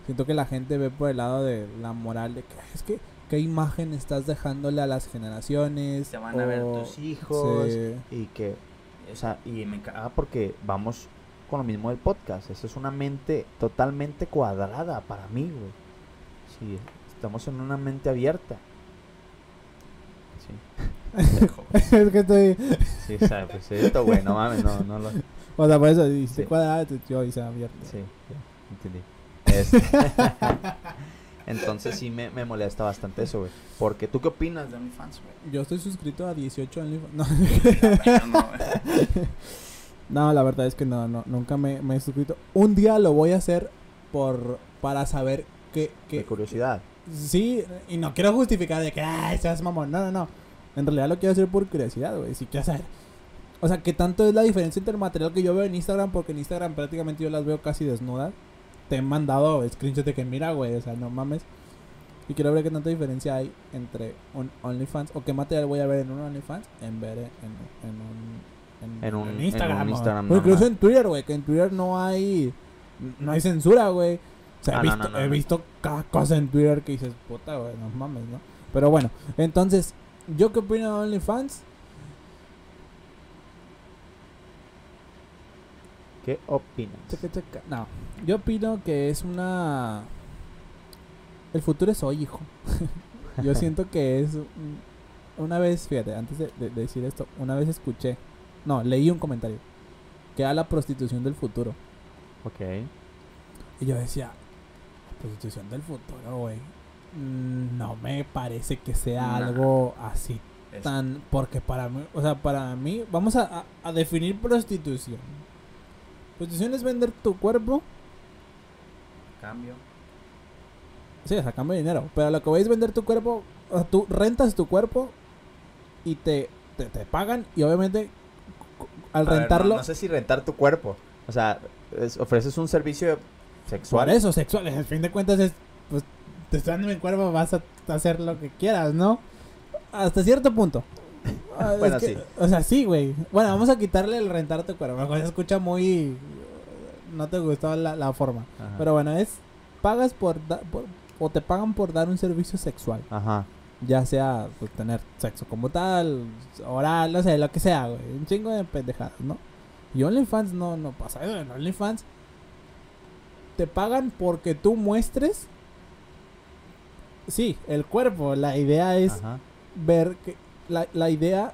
Siento que la gente ve por el lado de la moral de que es que qué imagen estás dejándole a las generaciones. Te van a ver o- tus hijos. Sí. Y que, O sea, y me caga porque vamos con lo mismo del podcast. Eso es una mente totalmente cuadrada para mí, güey. Sí, estamos en una mente abierta. Sí. es que estoy. Sí, o sea, pues esto, güey, no mames, no, no lo. O sea, por eso dice Sí. cuadrada, yo hice abierto. Sí, ya, entendí. Este- Entonces sí me, me molesta bastante eso, güey. Porque, ¿tú qué opinas de OnlyFans, güey? Yo estoy suscrito a 18 OnlyFans. No. No, la verdad es que no, no nunca me, me he suscrito. Un día lo voy a hacer por para saber que, Qué que curiosidad. sí, y no quiero justificar de que ay, seas mamón. No, no, no. En realidad lo quiero hacer por curiosidad, güey. Si quiero saber. O sea, ¿qué tanto es la diferencia entre el material que yo veo en Instagram? Porque en Instagram prácticamente yo las veo casi desnudas. Te he mandado screenshots de que mira, güey, o sea, no mames. Y quiero ver qué tanta diferencia hay entre un OnlyFans o qué material voy a ver en un OnlyFans en ver en, en un En un- en un Instagram. o incluso en Twitter, güey, que en Twitter no hay no hay censura, güey. O sea, he Ah, visto, no, no, he visto cada cosa en Twitter que dices, puta, güey, no mames, ¿no? Pero bueno, entonces, ¿yo qué opino de OnlyFans? ¿Qué opinas? No, yo opino que es una... El futuro es hoy, hijo. yo siento que es... un- Una vez, fíjate, antes de, de- de decir esto, una vez escuché, no, leí un comentario, que era la prostitución del futuro. Ok. Y yo decía, la prostitución del futuro, güey. mm, No me parece que sea Nah. algo así Es- tan... Porque para mí, o sea, para mí, vamos a, a- a definir prostitución. Prostitución es vender tu cuerpo, Cambio. sí, a cambio de dinero. Pero lo que voy es vender tu cuerpo, o sea, tú rentas tu cuerpo y te, te, te pagan y obviamente al A ver, no- rentarlo... no, sé si rentar tu cuerpo. O sea, es- ofreces un servicio sexual. Por eso, sexual. Al fin de cuentas es, pues, te estoy dando mi cuerpo, vas a hacer lo que quieras, ¿no? Hasta cierto punto. Ah, es Bueno, que- sí. O sea, sí, güey. Bueno, vamos a quitarle el rentar tu cuerpo. Se escucha muy... No te gustó la, la forma. Ajá. Pero bueno, es... Pagas por, da- por... O te pagan por dar un servicio sexual. Ajá. Ya sea pues, tener sexo como tal, oral, no sé, lo que sea, güey. Un chingo de pendejadas, ¿no? Y OnlyFans no, no pasa eso. En OnlyFans te pagan porque tú muestres. Sí, el cuerpo. La idea es Ajá. ver que. La, la idea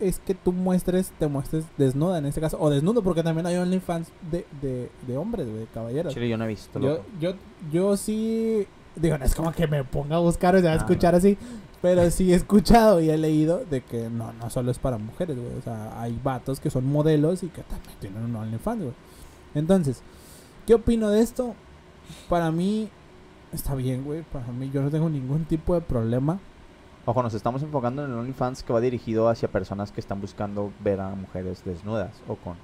es que tú muestres, te muestres desnuda en este caso. O desnudo, porque también hay OnlyFans de, de, de hombres, de caballeros. Chile, yo no he visto. Yo, yo, yo sí. Digo, no es como que me ponga a buscar o sea, a Ah, escuchar así. Pero sí he escuchado y he leído de que no, no solo es para mujeres, güey. O sea, hay vatos que son modelos y que también tienen un OnlyFans, güey. Entonces, ¿qué opino de esto? Para mí está bien, güey. Para mí yo no tengo ningún tipo de problema. Ojo, nos estamos enfocando en el OnlyFans que va dirigido hacia personas que están buscando ver a mujeres desnudas o con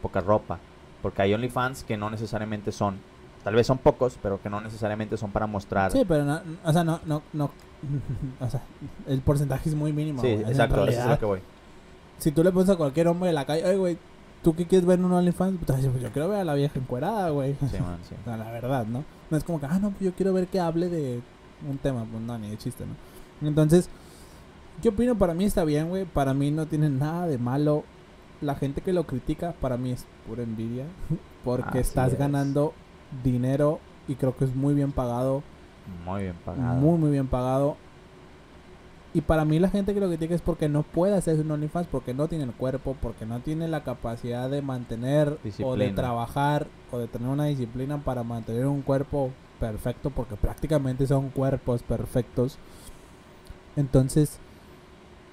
poca ropa. Porque hay OnlyFans que no necesariamente son, tal vez son pocos, pero que no necesariamente son para mostrar. Sí, pero no, o sea, no, no, no. o sea, el porcentaje es muy mínimo. Sí, güey. Exacto, eso es lo que voy. si tú le pones a cualquier hombre de la calle, oye, güey, ¿tú qué quieres ver en un OnlyFans? Pues, pues, yo quiero ver a la vieja encuerada, güey. Sí, man, sí. O sea, la verdad, ¿no? No es como que, ah, no, pues yo quiero ver que hable de un tema. Pues no, ni de chiste, ¿no? Entonces, ¿qué opino? Para mí está bien, güey. Para mí no tiene nada de malo. La gente que lo critica, para mí es pura envidia. Porque Así estás es. ganando dinero y creo que es muy bien pagado. Muy bien pagado. Muy, muy bien pagado. Y para mí la gente que lo critica es porque no puede hacerse un OnlyFans, porque no tiene el cuerpo, porque no tiene la capacidad de mantener o de trabajar o de tener una disciplina para mantener un cuerpo perfecto, porque prácticamente son cuerpos perfectos. Entonces,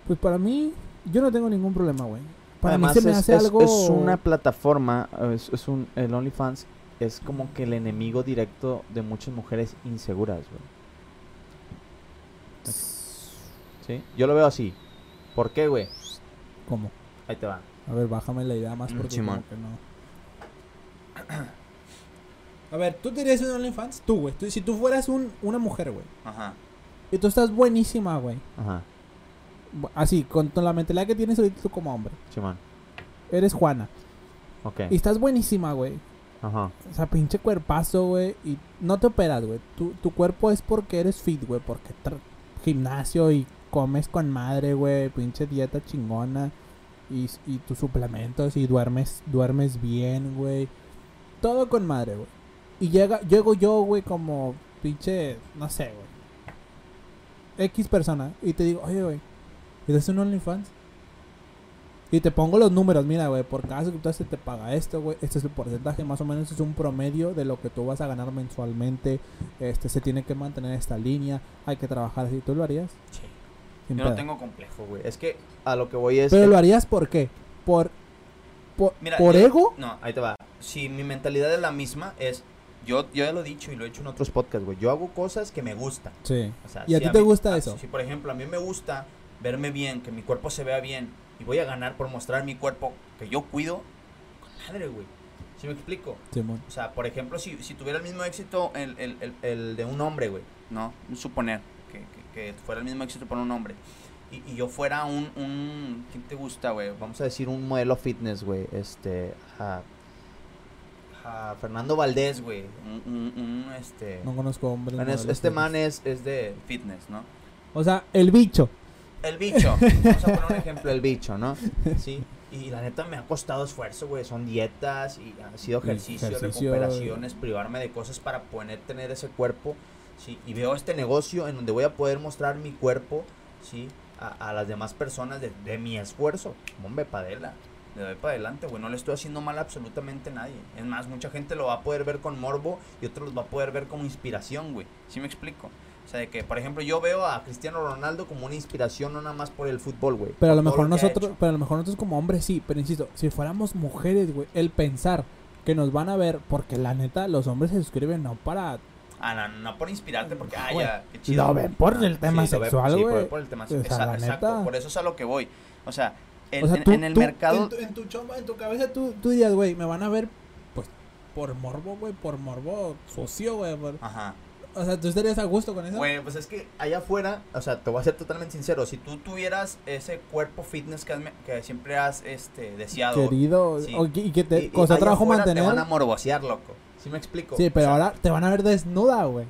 pues para mí, yo no tengo ningún problema, güey. Para Además, mí se me es, hace es- algo... es una plataforma, es, es un, el OnlyFans es como que el enemigo directo de muchas mujeres inseguras, güey. ¿Sí? Yo lo veo así. ¿Por qué, güey? ¿Cómo? Ahí te va. A ver, bájame la idea más Mm, porque como que no. A ver, ¿tú tendrías un OnlyFans? Tú, güey. Tú- si tú fueras un, una mujer, güey. Ajá. Y tú estás buenísima, güey. Ajá. Así, con, con la mentalidad que tienes ahorita tú como hombre. Simón. Eres Juana. Ok. Y estás buenísima, güey. Ajá. O sea, pinche cuerpazo, güey. Y no te operas, güey. Tu, tu cuerpo es porque eres fit, güey. Porque gimnasio y comes con madre, güey. Pinche dieta chingona. y, y tus suplementos y duermes, duermes bien, güey. Todo con madre, güey. Y llega, llego yo, güey, como pinche, no sé, güey. X persona. Y te digo, oye, güey, ¿eres un OnlyFans? Y te pongo los números, mira, güey, por cada suscriptor se te paga esto, güey. Este es el porcentaje, más o menos es un promedio de lo que tú vas a ganar mensualmente. Este, se tiene que mantener esta línea, hay que trabajar así. ¿Tú lo harías? Sí. Sin Yo no tengo complejo, güey. Es que a lo que voy es. Pero que- lo harías por qué? Por, por, Mira, por yo- ego. No, ahí te va. Si mi mentalidad es la misma, es. Yo, yo ya lo he dicho y lo he hecho en otros podcasts, güey. Yo hago cosas que me gustan. Sí. O sea, ¿Y a si ti te mí- gusta ah, eso? Si, por ejemplo, a mí me gusta verme bien, que mi cuerpo se vea bien, y voy a ganar por mostrar mi cuerpo que yo cuido, madre, güey. ¿Sí me explico? Simón. O sea, por ejemplo, si, si tuviera el mismo éxito el, el, el, el de un hombre, güey, ¿no? Suponer que, que, que fuera el mismo éxito para un hombre. Y, y yo fuera un, un... ¿Quién te gusta, güey? Vamos a decir un modelo fitness, güey. Este... A, a Fernando Valdés, güey. Un, un, un, este... No conozco hombres. Bueno, es- modelos este man es, es de fitness, ¿no? O sea, el bicho. El bicho. Vamos a poner un ejemplo, el bicho, ¿no? Sí. Y la neta me ha costado esfuerzo, güey. Son dietas y ha sido ejercicio, ejercicio. recuperaciones, privarme de cosas para poder tener ese cuerpo. Sí. Y veo este negocio en donde voy a poder mostrar mi cuerpo, sí, a, a las demás personas de, de mi esfuerzo. Hombre, padela. Le doy para adelante, güey. No le estoy haciendo mal a absolutamente nadie. Es más, mucha gente lo va a poder ver con morbo y otros los va a poder ver como inspiración, güey. ¿Sí me explico? O sea, de que, por ejemplo, yo veo a Cristiano Ronaldo como una inspiración, no nada más por el fútbol, güey. Pero a lo mejor nosotros, pero a lo mejor nosotros como hombres sí, pero insisto, si fuéramos mujeres, güey, el pensar que nos van a ver, porque la neta, los hombres se suscriben no para Ah, no, no por inspirarte, porque, ah, ya, qué chido. lo ven por el tema sexual, sí, por- güey. por el tema sexual. Exacto, neta. por eso es a lo que voy. O sea, en, O sea, en- tú- en el tú- mercado... En tu, en tu chamba, en tu cabeza, tú, tú dirías, güey, me van a ver, pues, por morbo, güey, por morbo socio, güey. por- Ajá. O sea, ¿tú estarías a gusto con eso? Güey, pues es que allá afuera, o sea, te voy a ser totalmente sincero, si tú tuvieras ese cuerpo fitness que, has me- que siempre has este, deseado... Querido, Sí. o- y que te y- costó trabajo mantener. Te van a morbosear, loco. ¿Sí me explico? Sí, pero O sea, ahora te van a ver desnuda, güey.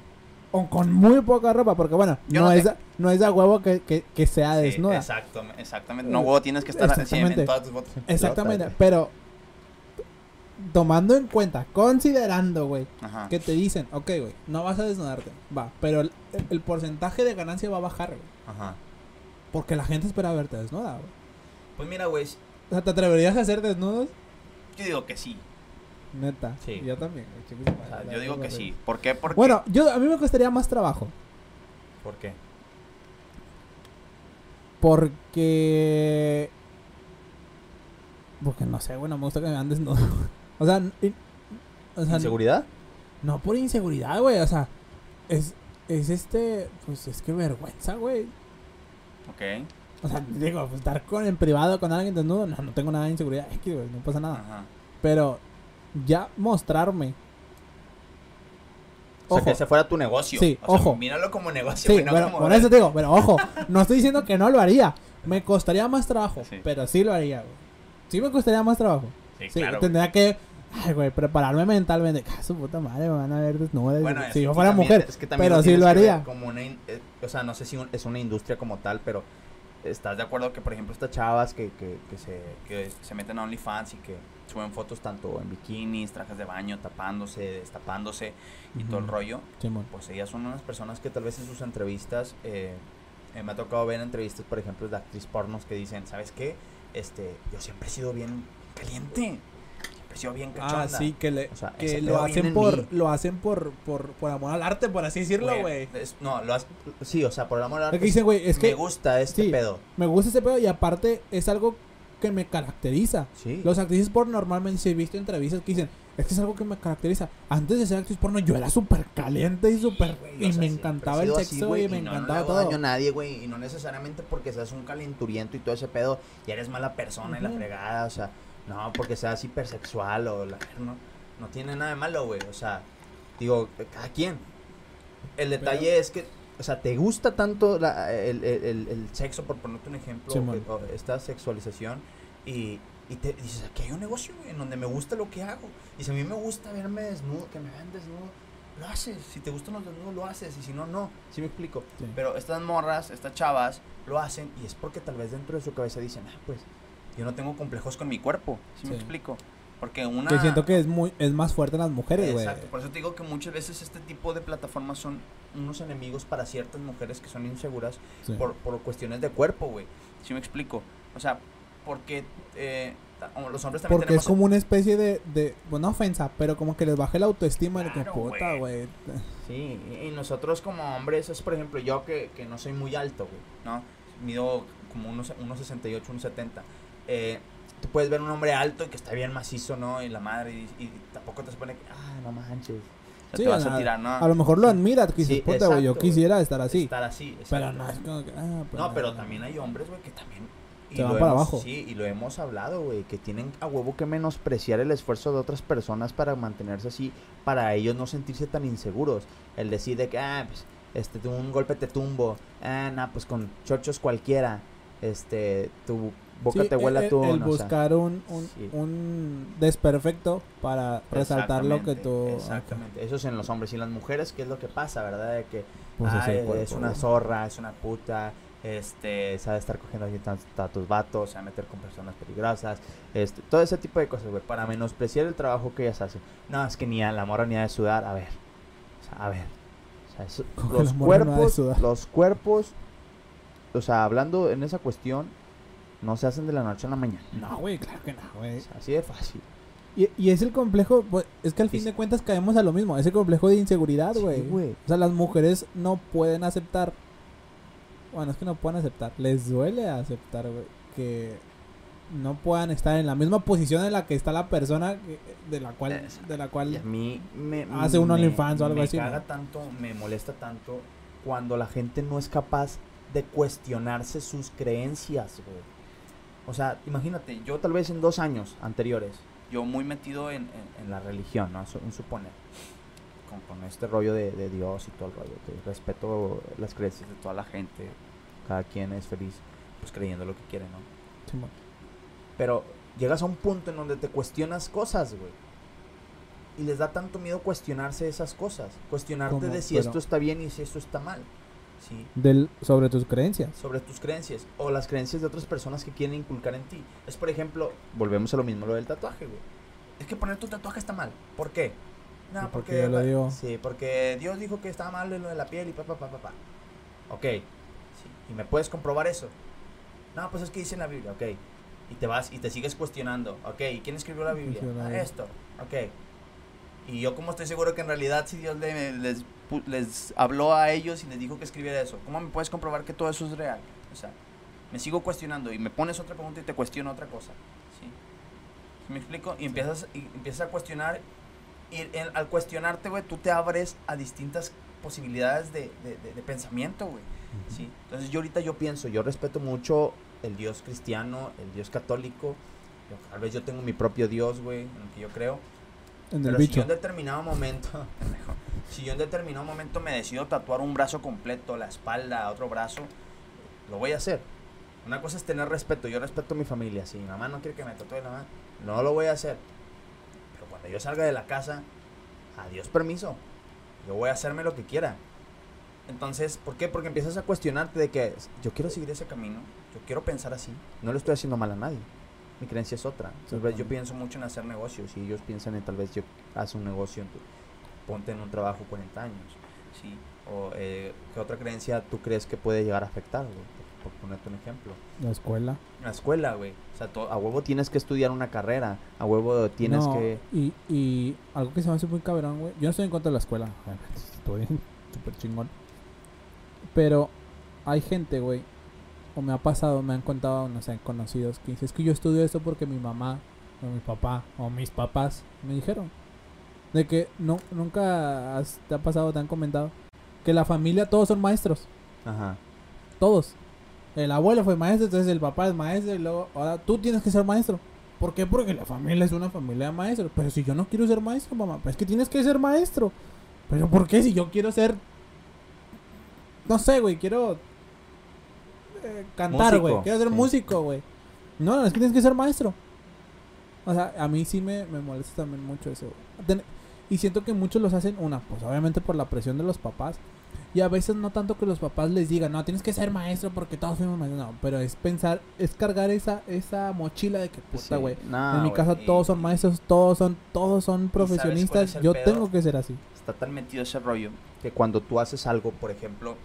O con muy poca ropa, porque bueno, Yo no, no es, a- no es a huevo que, que, que sea desnuda. exacto, exactamente. No, huevo, tienes que estar Exactamente. en todas tus fotos. Exactamente, pero tomando en cuenta, considerando, güey, que te dicen, ok, güey, no vas a desnudarte, va, pero el, el porcentaje de ganancia va a bajar, güey. Ajá. Porque la gente espera verte desnuda, güey. Pues mira, güey, O sea, ¿te atreverías a hacer desnudos? yo digo que sí. Neta. Sí. Yo también, O sea, yo digo que sí. ¿Por qué? Porque... Bueno, yo, a mí me costaría más trabajo. ¿Por qué? Porque. Porque no sé, güey, no me gusta que me vean desnudo. o sea, o sea, ¿Inseguridad? no por inseguridad, güey. O sea, es, es este. Pues es que vergüenza, güey. Ok. O sea, digo, pues, estar con, en privado con alguien desnudo, no, no tengo nada de inseguridad. Es que, güey, no pasa nada. Ajá. Pero ya mostrarme. O sea, Ojo. que ese fuera tu negocio. Sí, O sea, ojo. Míralo como negocio. Sí, no pero como- por eso te digo, pero ojo, no estoy diciendo que no lo haría. Me costaría más trabajo, Sí. pero sí lo haría, güey. Sí me costaría más trabajo. Sí, Sí, claro. güey. tendría que, ay, güey, prepararme mentalmente. Ah, su puta madre, me van a ver desnuda. Bueno, si yo fuera también- mujer, es que también pero sí lo haría. Como una, eh, o sea, no sé si un- es una industria como tal, pero estás de acuerdo que, por ejemplo, estas chavas que, que, que se, que se meten a OnlyFans y que suben fotos tanto en bikinis, trajes de baño, tapándose, destapándose y todo el rollo, pues ellas son unas personas que tal vez en sus entrevistas, eh, eh, me ha tocado ver entrevistas, por ejemplo, de actriz pornos que dicen, ¿sabes qué? Este, yo siempre he sido bien caliente, siempre he sido bien cachonda. Ah, sí, que, le, O sea, que lo hacen por lo hacen por, por, por amor al arte, por así decirlo, güey. No, lo has, sí, o sea, por amor al arte, dicen, güey, es me que gusta este sí. pedo. me gusta ese pedo y aparte es algo que me caracteriza. Sí. Los actrices porno normalmente, si he visto entrevistas que dicen, es que es algo que me caracteriza. Antes de ser actriz porno, yo era súper caliente y súper... Y o sea, me encantaba el así, sexo güey, y me no, encantaba no le hago todo. daño a nadie, güey, y no necesariamente porque seas un calenturiento y todo ese pedo, y eres mala persona y la fregada, o sea, no, porque seas hipersexual o la no, no tiene nada de malo, güey, o sea, digo, cada quien. El detalle es que, o sea, te gusta tanto la- el, el- el- sexo, por ponerte un ejemplo, Sí, que- esta sexualización, y, y te dices, aquí hay un negocio, en donde me gusta lo que hago. Y si a mí me gusta verme desnudo, que me vean desnudo, lo haces. Si te gustan los desnudos, lo haces. Y si no, no. ¿Sí me explico? Sí. Pero estas morras, estas chavas, lo hacen y es porque tal vez dentro de su cabeza dicen, ah, pues, Yo no tengo complejos con mi cuerpo, ¿sí, me Sí. explico? Porque una... Que siento que es muy es más fuerte en las mujeres, güey. Exacto, por eso te digo que muchas veces este tipo de plataformas son unos enemigos para ciertas mujeres que son inseguras Sí. por, por cuestiones de cuerpo, güey. ¿Sí me explico? O sea, porque eh, los hombres también Porque tenemos... es como una especie de, de, bueno, ofensa, pero como que les baje la autoestima de que Claro, puta, güey. Sí, y y nosotros como hombres, es por ejemplo yo que, que no soy muy alto, güey, ¿no? Mido como unos, unos 68, unos 70. Eh, tú puedes ver un hombre alto y que está bien macizo, ¿no? Y la madre, y, y tampoco te supone que, ah, no manches. O sea, Sí, te vas a- a tirar, ¿no? A lo mejor lo admiras, que dices, Sí, puta, güey, yo quisiera estar así. Estar así, Pero no es como que, ah, pues, No, pero también hay hombres, güey, que también... y lo para hemos- abajo. Sí, y lo hemos hablado, güey, que tienen a huevo que menospreciar el esfuerzo de otras personas para mantenerse así, para ellos no sentirse tan inseguros. El decir de que, ah, pues, este, un golpe te tumbo, ah, nah, pues con chochos cualquiera, este, tu boca Sí, te huele el, a tu... el no, o sea, buscar un, un, sí. un desperfecto para resaltar lo que exactamente, tú... Exactamente, eso es en los hombres. Y en las mujeres, ¿qué es lo que pasa, verdad? De que Pues es Ay, el cuerpo, es una zorra, es una puta, este, sabe estar cogiendo a, a tus vatos, se va a meter con personas peligrosas, este, todo ese tipo de cosas, güey, para menospreciar el trabajo que ellas hacen. No, es que ni a la morra ni a de sudar, a ver, o sea, a ver, o sea, eso- los no cuerpos, los cuerpos, o sea, hablando en esa cuestión, no se hacen de la noche a la mañana. No, güey, claro que no, güey. O sea, así de fácil. Y, y es el complejo, pues, es que al fin Sí. de cuentas caemos a lo mismo, es el complejo de inseguridad, Sí, güey. güey. o sea, las mujeres no pueden aceptar, bueno, es que no pueden aceptar, les duele aceptar, güey, que no puedan estar en la misma posición en la que está la persona que- de la cual, Exacto. de la Y a cual, mí me Hace un me- OnlyFans o algo me así, caga ¿no? tanto, me molesta tanto cuando la gente no es capaz de cuestionarse sus creencias, güey. O sea, imagínate, yo tal vez en dos años anteriores, yo muy metido en, en- en la religión, ¿no? Un suponer. Con, con este rollo de, de Dios y todo el rollo. Que respeto las creencias de toda la gente. Cada quien es feliz, pues creyendo lo que quiere, ¿no? Pero llegas a un punto en donde te cuestionas cosas, güey. Y les da tanto miedo cuestionarse esas cosas. Cuestionarte ¿Cómo? de si Pero- esto está bien y si esto está mal. Sí. del, sobre tus creencias. Sobre tus creencias. O las creencias de otras personas que quieren inculcar en ti. Es por ejemplo, volvemos a lo mismo, lo del tatuaje, güey. Es que poner tu tatuaje está mal. ¿Por qué? No, Sí, porque porque, Dios lo dijo. Sí, porque Dios dijo que estaba mal lo de la piel y pa, pa, pa, pa, pa. Ok. Sí. ¿Y me puedes comprobar eso? No, pues es que dice en la Biblia, ok. Y te vas y te sigues cuestionando, ok. ¿Y quién escribió la Biblia? escribió la Ah, Biblia? esto, ok. Y yo como estoy seguro que en realidad si Dios le- les, les habló a ellos y les dijo que escribiera eso, ¿cómo me puedes comprobar que todo eso es real? O sea, me sigo cuestionando y me pones otra pregunta y te cuestiono otra cosa. ¿sí? ¿Sí ¿Me explico? Y empiezas, y empiezas a cuestionar y en- al cuestionarte, güey, tú te abres a distintas posibilidades de, de- de- de pensamiento, güey. ¿sí? Entonces yo ahorita yo pienso, yo respeto mucho el Dios cristiano, el Dios católico. Yo- tal vez yo tengo mi propio Dios, güey, en el que yo creo. En el Pero si yo bicho. en determinado momento, si yo en determinado momento me decido tatuar un brazo completo, la espalda, otro brazo, lo voy a hacer. Una cosa es tener respeto, yo respeto a mi familia. Si mi mamá no quiere que me tatúe la mano, no lo voy a hacer. Pero cuando yo salga de la casa, adiós permiso. Yo voy a hacerme lo que quiera. Entonces, ¿por qué? Porque empiezas a cuestionarte de que yo quiero seguir ese camino, yo quiero pensar así, no le estoy haciendo mal a nadie. Mi creencia es otra. Tal vez yo pienso mucho en hacer negocios y ellos piensan en tal vez yo hace un negocio, en tu- ponte en un trabajo 40 años. ¿sí? O eh, ¿qué otra creencia tú crees que puede llegar a afectar, güey? Por, por ponerte un ejemplo. La escuela. La escuela, güey. O sea, a huevo tienes que estudiar una carrera, a huevo tienes No, que... Y, y algo que se me hace muy cabrón, güey. Yo no estoy en contra de la escuela. Estoy súper chingón. Pero hay gente, güey. O me ha pasado, me han contado, no sé, conocidos que dicen, es que yo estudio esto porque mi mamá, o mi papá, o mis papás me dijeron. De que no, nunca has- te ha pasado, te han comentado. Que la familia todos son maestros. Ajá. Todos. El abuelo fue maestro, entonces el papá es maestro y luego ahora tú tienes que ser maestro. ¿Por qué? Porque la familia es una familia de maestros. Pero si yo no quiero ser maestro, mamá, pues es que tienes que ser maestro. Pero ¿por qué si yo quiero ser... No sé, güey, quiero... eh, cantar, güey. Quiero ser sí. músico, güey. No, no, es que tienes que ser maestro. O sea, a mí sí me, me molesta también mucho eso. güey. Ten- Y siento que muchos los hacen, una, pues obviamente por la presión de los papás. Y a veces no tanto que los papás les digan, no, tienes que ser maestro porque todos fuimos maestros. No, pero es pensar, es cargar esa, esa mochila de que, puta, Sí, güey. no, en mi casa y- todos son maestros, todos son, todos son profesionistas. Yo pedo? tengo que ser así. está tan metido ese rollo que cuando tú haces algo, por ejemplo,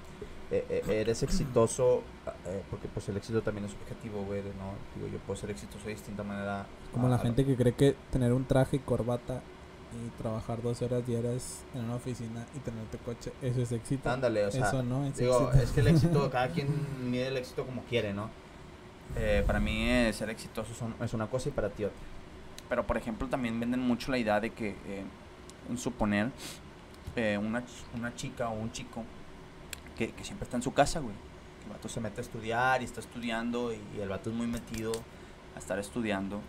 eh, eh, eres exitoso, eh, porque pues el éxito también es subjetivo, güey, no, digo, yo puedo ser exitoso de distinta manera. Como a- la a- gente que cree que tener un traje y corbata y trabajar 12 horas diarias en una oficina y tener tu coche, eso es éxito. Ándale, o sea, eso no es digo, éxito. es que el éxito, cada quien mide el éxito como quiere, ¿no? Eh, para mí eh, ser exitoso son- es una cosa y para ti otra. Pero, por ejemplo, también venden mucho la idea de que, eh, un suponer, una, una chica o un chico que, que siempre está en su casa, güey. El vato se mete a estudiar y está estudiando y, y el vato es muy metido a estar estudiando.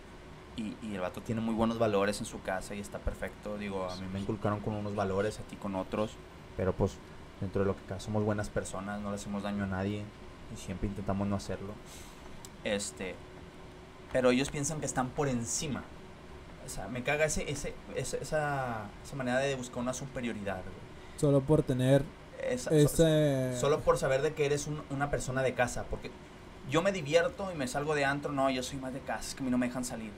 Y, y el vato tiene muy buenos valores en su casa y está perfecto. Digo, a mí me inculcaron con unos valores, a ti con otros. Pero pues dentro de lo que cabe somos buenas personas, no le hacemos daño a nadie y siempre intentamos no hacerlo. Este, pero ellos piensan que están por encima. O sea, me caga ese, ese, ese- esa, esa manera de buscar una superioridad, güey. Solo por tener Esa- ese... Solo por saber de que eres un- una persona de casa. Porque yo me divierto y me salgo de antro. No, yo soy más de casa. Es que a mí no me dejan salir.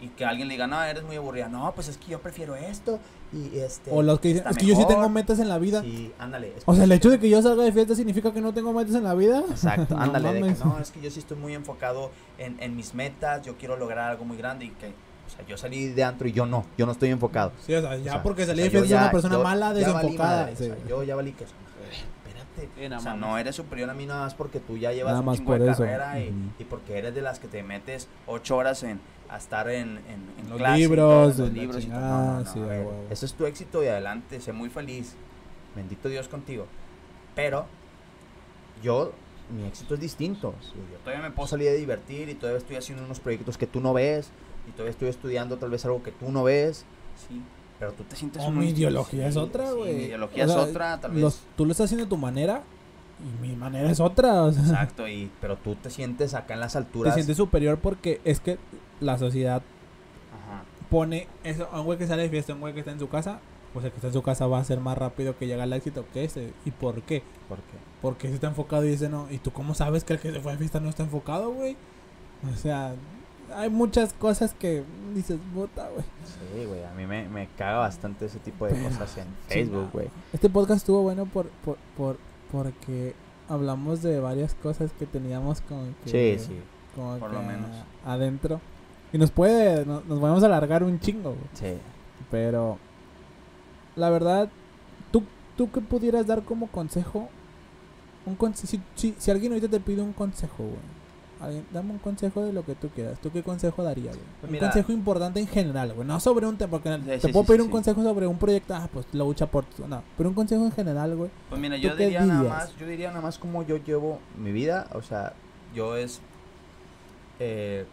Y que alguien le diga, no, eres muy aburrida. No, pues es que yo prefiero esto. Y este. O los que dicen, es que yo sí mejor". tengo metas en la vida. Sí, ándale. O sea, el hecho eso de que yo salga de fiesta significa que no tengo metas en la vida. Exacto, No ándale, de que no, es que yo sí estoy muy enfocado en, en mis metas, yo quiero lograr algo muy grande y que, o sea, yo salí de antro y yo no, yo no estoy enfocado. Sí, o sea, ya O sea, porque o salí sea, de fiesta yo es una ya- persona yo mala, ya valí desenfocada. madre, sí. o sea, yo ya valí que espérate. Eh, no o sea, no eres superior a mí nada más porque tú ya llevas Nada un más chingo por de eso. carrera y, porque eres de las que te metes ocho horas en a estar en, en, en Los clase libros, en los libros y todo. chingada, No, no, no, sí, a a ver, huevo. ese es tu éxito y adelante, sé muy feliz. Bendito Dios contigo. Pero yo, mi éxito es distinto. Sí, Yo todavía me puedo salir a divertir y todavía estoy haciendo unos proyectos que tú no ves y todavía estoy estudiando tal vez algo que tú no ves. Sí, pero tú te sientes O un- mi ideología es otra, sí, güey. mi ideología O sea, es otra, tal vez. los- tú lo estás haciendo a tu manera y mi manera es otra. O sea, Exacto, y, pero tú te sientes acá en las te alturas. sientes superior porque es que la sociedad Ajá. pone eso a un güey que sale de fiesta, a un güey que está en su casa. Pues el que está en su casa va a ser más rápido que llega al éxito que ese. ¿Y por qué? ¿Por qué? Porque ese está enfocado y ese no. ¿Y tú cómo sabes que el que se fue de fiesta no está enfocado, güey? O sea, hay muchas cosas que dices, puta, güey. Sí, güey, a mí me, me caga bastante ese tipo de cosas en Facebook, güey. Este podcast estuvo bueno por, por, por, porque hablamos de varias cosas que teníamos como que, Sí, sí, como por que lo menos. adentro. Y nos puede, no- nos podemos alargar un chingo, güey. sí. Pero la verdad, ¿tú, tú qué pudieras dar como consejo? Un conse- si, si, si alguien ahorita te pide un consejo, güey. Alguien, dame un consejo de lo que tú quieras. ¿Tú qué consejo darías, güey? Pues un consejo importante en general, güey. No sobre un tema, porque Sí, te sí, puedo sí, pedir un consejo sobre un proyecto, ah, pues lo lucha por... tu- No, pero un consejo en general, güey. Pues mira, ¿Tú yo diría nada más, yo diría nada más como yo llevo mi vida, o sea, yo es eh,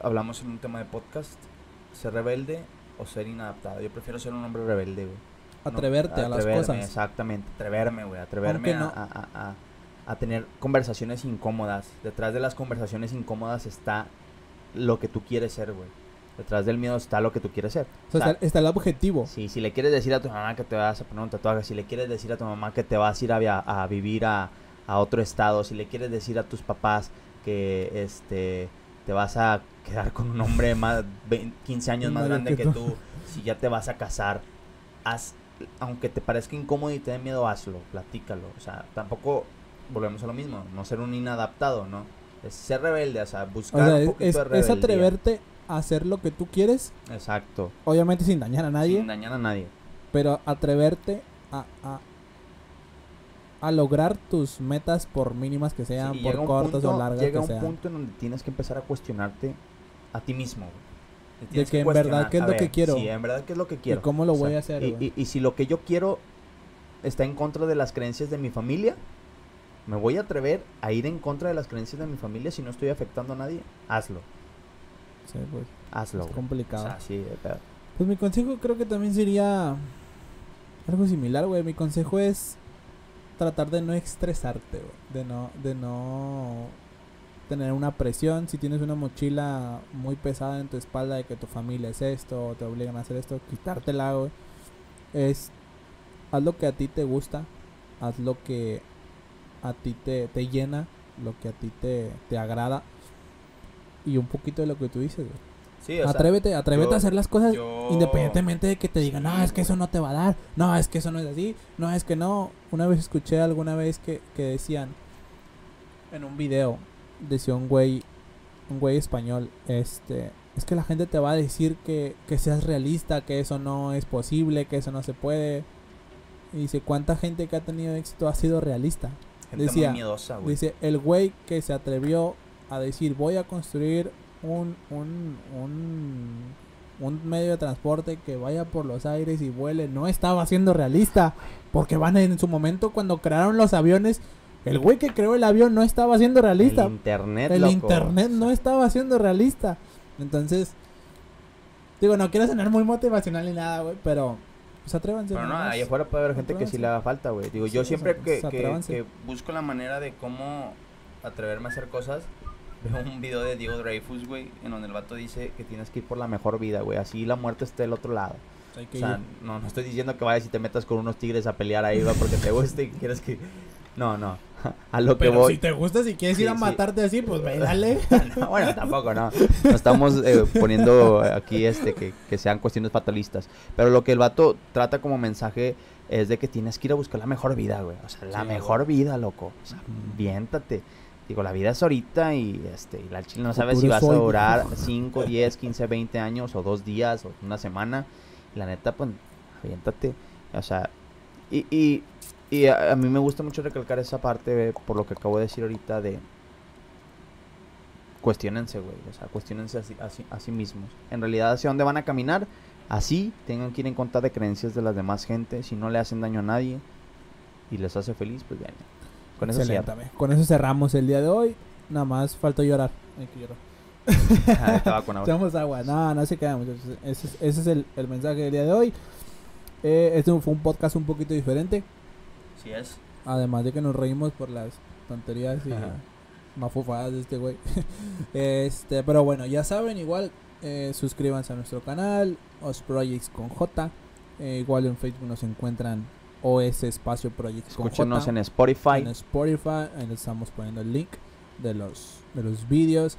hablamos en un tema de podcast, ser rebelde o ser inadaptado. Yo prefiero ser un hombre rebelde, güey. No, Atreverte a las cosas. Exactamente, atreverme, güey, atreverme Aunque no- a, a- a- a tener conversaciones incómodas. Detrás de las conversaciones incómodas está lo que tú quieres ser, güey. Detrás del miedo está lo que tú quieres ser. O sea, O sea, está, está el objetivo. Sí, si le quieres decir a tu mamá que te vas a poner un tatuaje, si le quieres decir a tu mamá que te vas a ir a, a vivir a, a otro estado, si le quieres decir a tus papás que este te vas a quedar con un hombre más 20, 15 años más grande que que tú. tú, si ya te vas a casar, haz aunque te parezca incómodo y te dé miedo, hazlo, platícalo, o sea, tampoco volvemos a lo mismo, no ser un inadaptado, ¿no? Es ser rebelde, o sea, O buscar sea, un es, poquito es- de es rebeldía. atreverte a hacer lo que tú quieres, Exacto. obviamente sin dañar a nadie, Sin dañar a nadie. pero atreverte a, a, a lograr tus metas por mínimas que sean, Sí, y por llega un cortas punto- o largas Llega que un sean. punto en donde tienes que empezar a cuestionarte a ti mismo. De tienes que en verdad, ¿qué es a lo que ver, quiero? Sí, en verdad, ¿qué es lo que ¿Y quiero? cómo lo O sea, voy a hacer? y, y- y si lo que yo quiero está en contra de las creencias de mi familia, me voy a atrever a ir en contra de las creencias de mi familia si no estoy afectando a nadie. Hazlo, Sí, pues, hazlo. es güey. O complicado. sea, sí. Pues mi consejo creo que también sería algo similar, güey. Mi consejo es tratar de no estresarte, güey. De no, de no tener una presión. Si tienes una mochila muy pesada en tu espalda de que tu familia es esto o te obligan a hacer esto, quitártela, güey. Es haz lo que a ti te gusta, haz lo que a ti te, te llena, lo que a ti te, te agrada y un poquito de lo que tú dices, güey. Sí, o sea, atrévete, yo- a hacer las cosas yo- independientemente de que te digan, no, es que eso no te va a dar, no, es que eso no es así, no, es que no. Una vez escuché alguna vez que, que decían en un video, decía un güey, un güey español, este, es que la gente te va a decir que, que seas realista, que eso no es posible, que eso no se puede. Y dice, ¿cuánta gente que ha tenido éxito ha sido realista? Gente decía- muy miedosa, güey. Dice, el güey que se atrevió a decir, voy a construir un, un, un, un medio de transporte que vaya por los aires y vuele, no estaba siendo realista. Porque van en su momento cuando crearon los aviones, el güey que creó el avión no estaba siendo realista. El internet, El loco. internet no estaba siendo realista. Entonces, digo, no quiero sonar muy motivacional ni nada, güey, pero pues atrévanse. Pero no, nomás. ahí afuera puede haber gente que sí Atrévanse. le haga falta, güey. Digo, yo Sí, siempre o sea, que, pues, que, atrévanse. que busco la manera de cómo atreverme a hacer cosas, veo un video de Diego Dreyfus, güey, en donde el vato dice que tienes que ir por la mejor vida, güey. Así la muerte esté del otro lado. Hay que O sea, ir. no, no estoy diciendo que vayas y te metas con unos tigres a pelear ahí, va, porque te guste y quieres que... No, no. A lo que Pero voy... si te gusta, si quieres Sí, ir a sí. matarte así, pues ve, dale. No, bueno, tampoco, no. No estamos eh, poniendo aquí este que, que sean cuestiones fatalistas. Pero lo que el vato trata como mensaje es de que tienes que ir a buscar la mejor vida, güey. O sea, la Sí, mejor vida, loco. O sea, viéntate. Digo, la vida es ahorita y este y la chile no sabes si vas es a hoy, durar mijo. 5, 10, 15, 20 años o dos días o una semana. Y la neta, pues, aviéntate. O sea, y, y, y a, a mí me gusta mucho recalcar esa parte por lo que acabo de decir ahorita de cuestionense, güey. O sea, cuestionense a sí mismos. En realidad, hacia dónde van a caminar, así tengan que ir en contra de creencias de las demás gente. Si no le hacen daño a nadie y les hace feliz, pues bien. Con eso. Con eso cerramos el día de hoy. Nada más faltó llorar. Hay que llorar. Estaba con agua. Echamos agua. No, no se queda, muchachos. Ese es, ese es el, el mensaje del día de hoy. Eh, este fue un podcast un poquito diferente. Sí es. Además de que nos reímos por las tonterías y Ajá. mafufadas de este güey. este, pero bueno, ya saben, igual eh, suscríbanse a nuestro canal, Os Projects con J. Eh, igual en Facebook nos encuentran OS Espacio Projects con Escúchenos J. en Spotify. en Spotify, ahí les estamos poniendo el link de los de los vídeos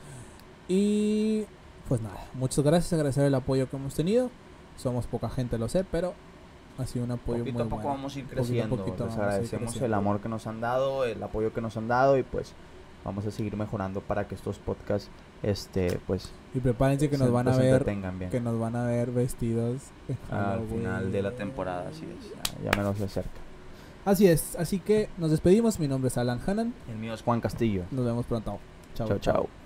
y pues nada, muchas gracias, agradecer el apoyo que hemos tenido. Somos poca gente, lo sé, pero ha sido un apoyo Poquito muy a poco bueno. vamos a ir Poquito creciendo. poquito Les a ir agradecemos el amor que nos han dado, el apoyo que nos han dado y pues vamos a seguir mejorando para que estos podcasts, este, pues, Y prepárense que nos van a ver bien. que nos van a ver vestidos Al Halloween. final de la temporada, así es. Ya, ya menos se acerca. Así es, así que nos despedimos. Mi nombre es Alan Hannan. El mío es Juan Castillo. Nos vemos pronto. Chao, chao.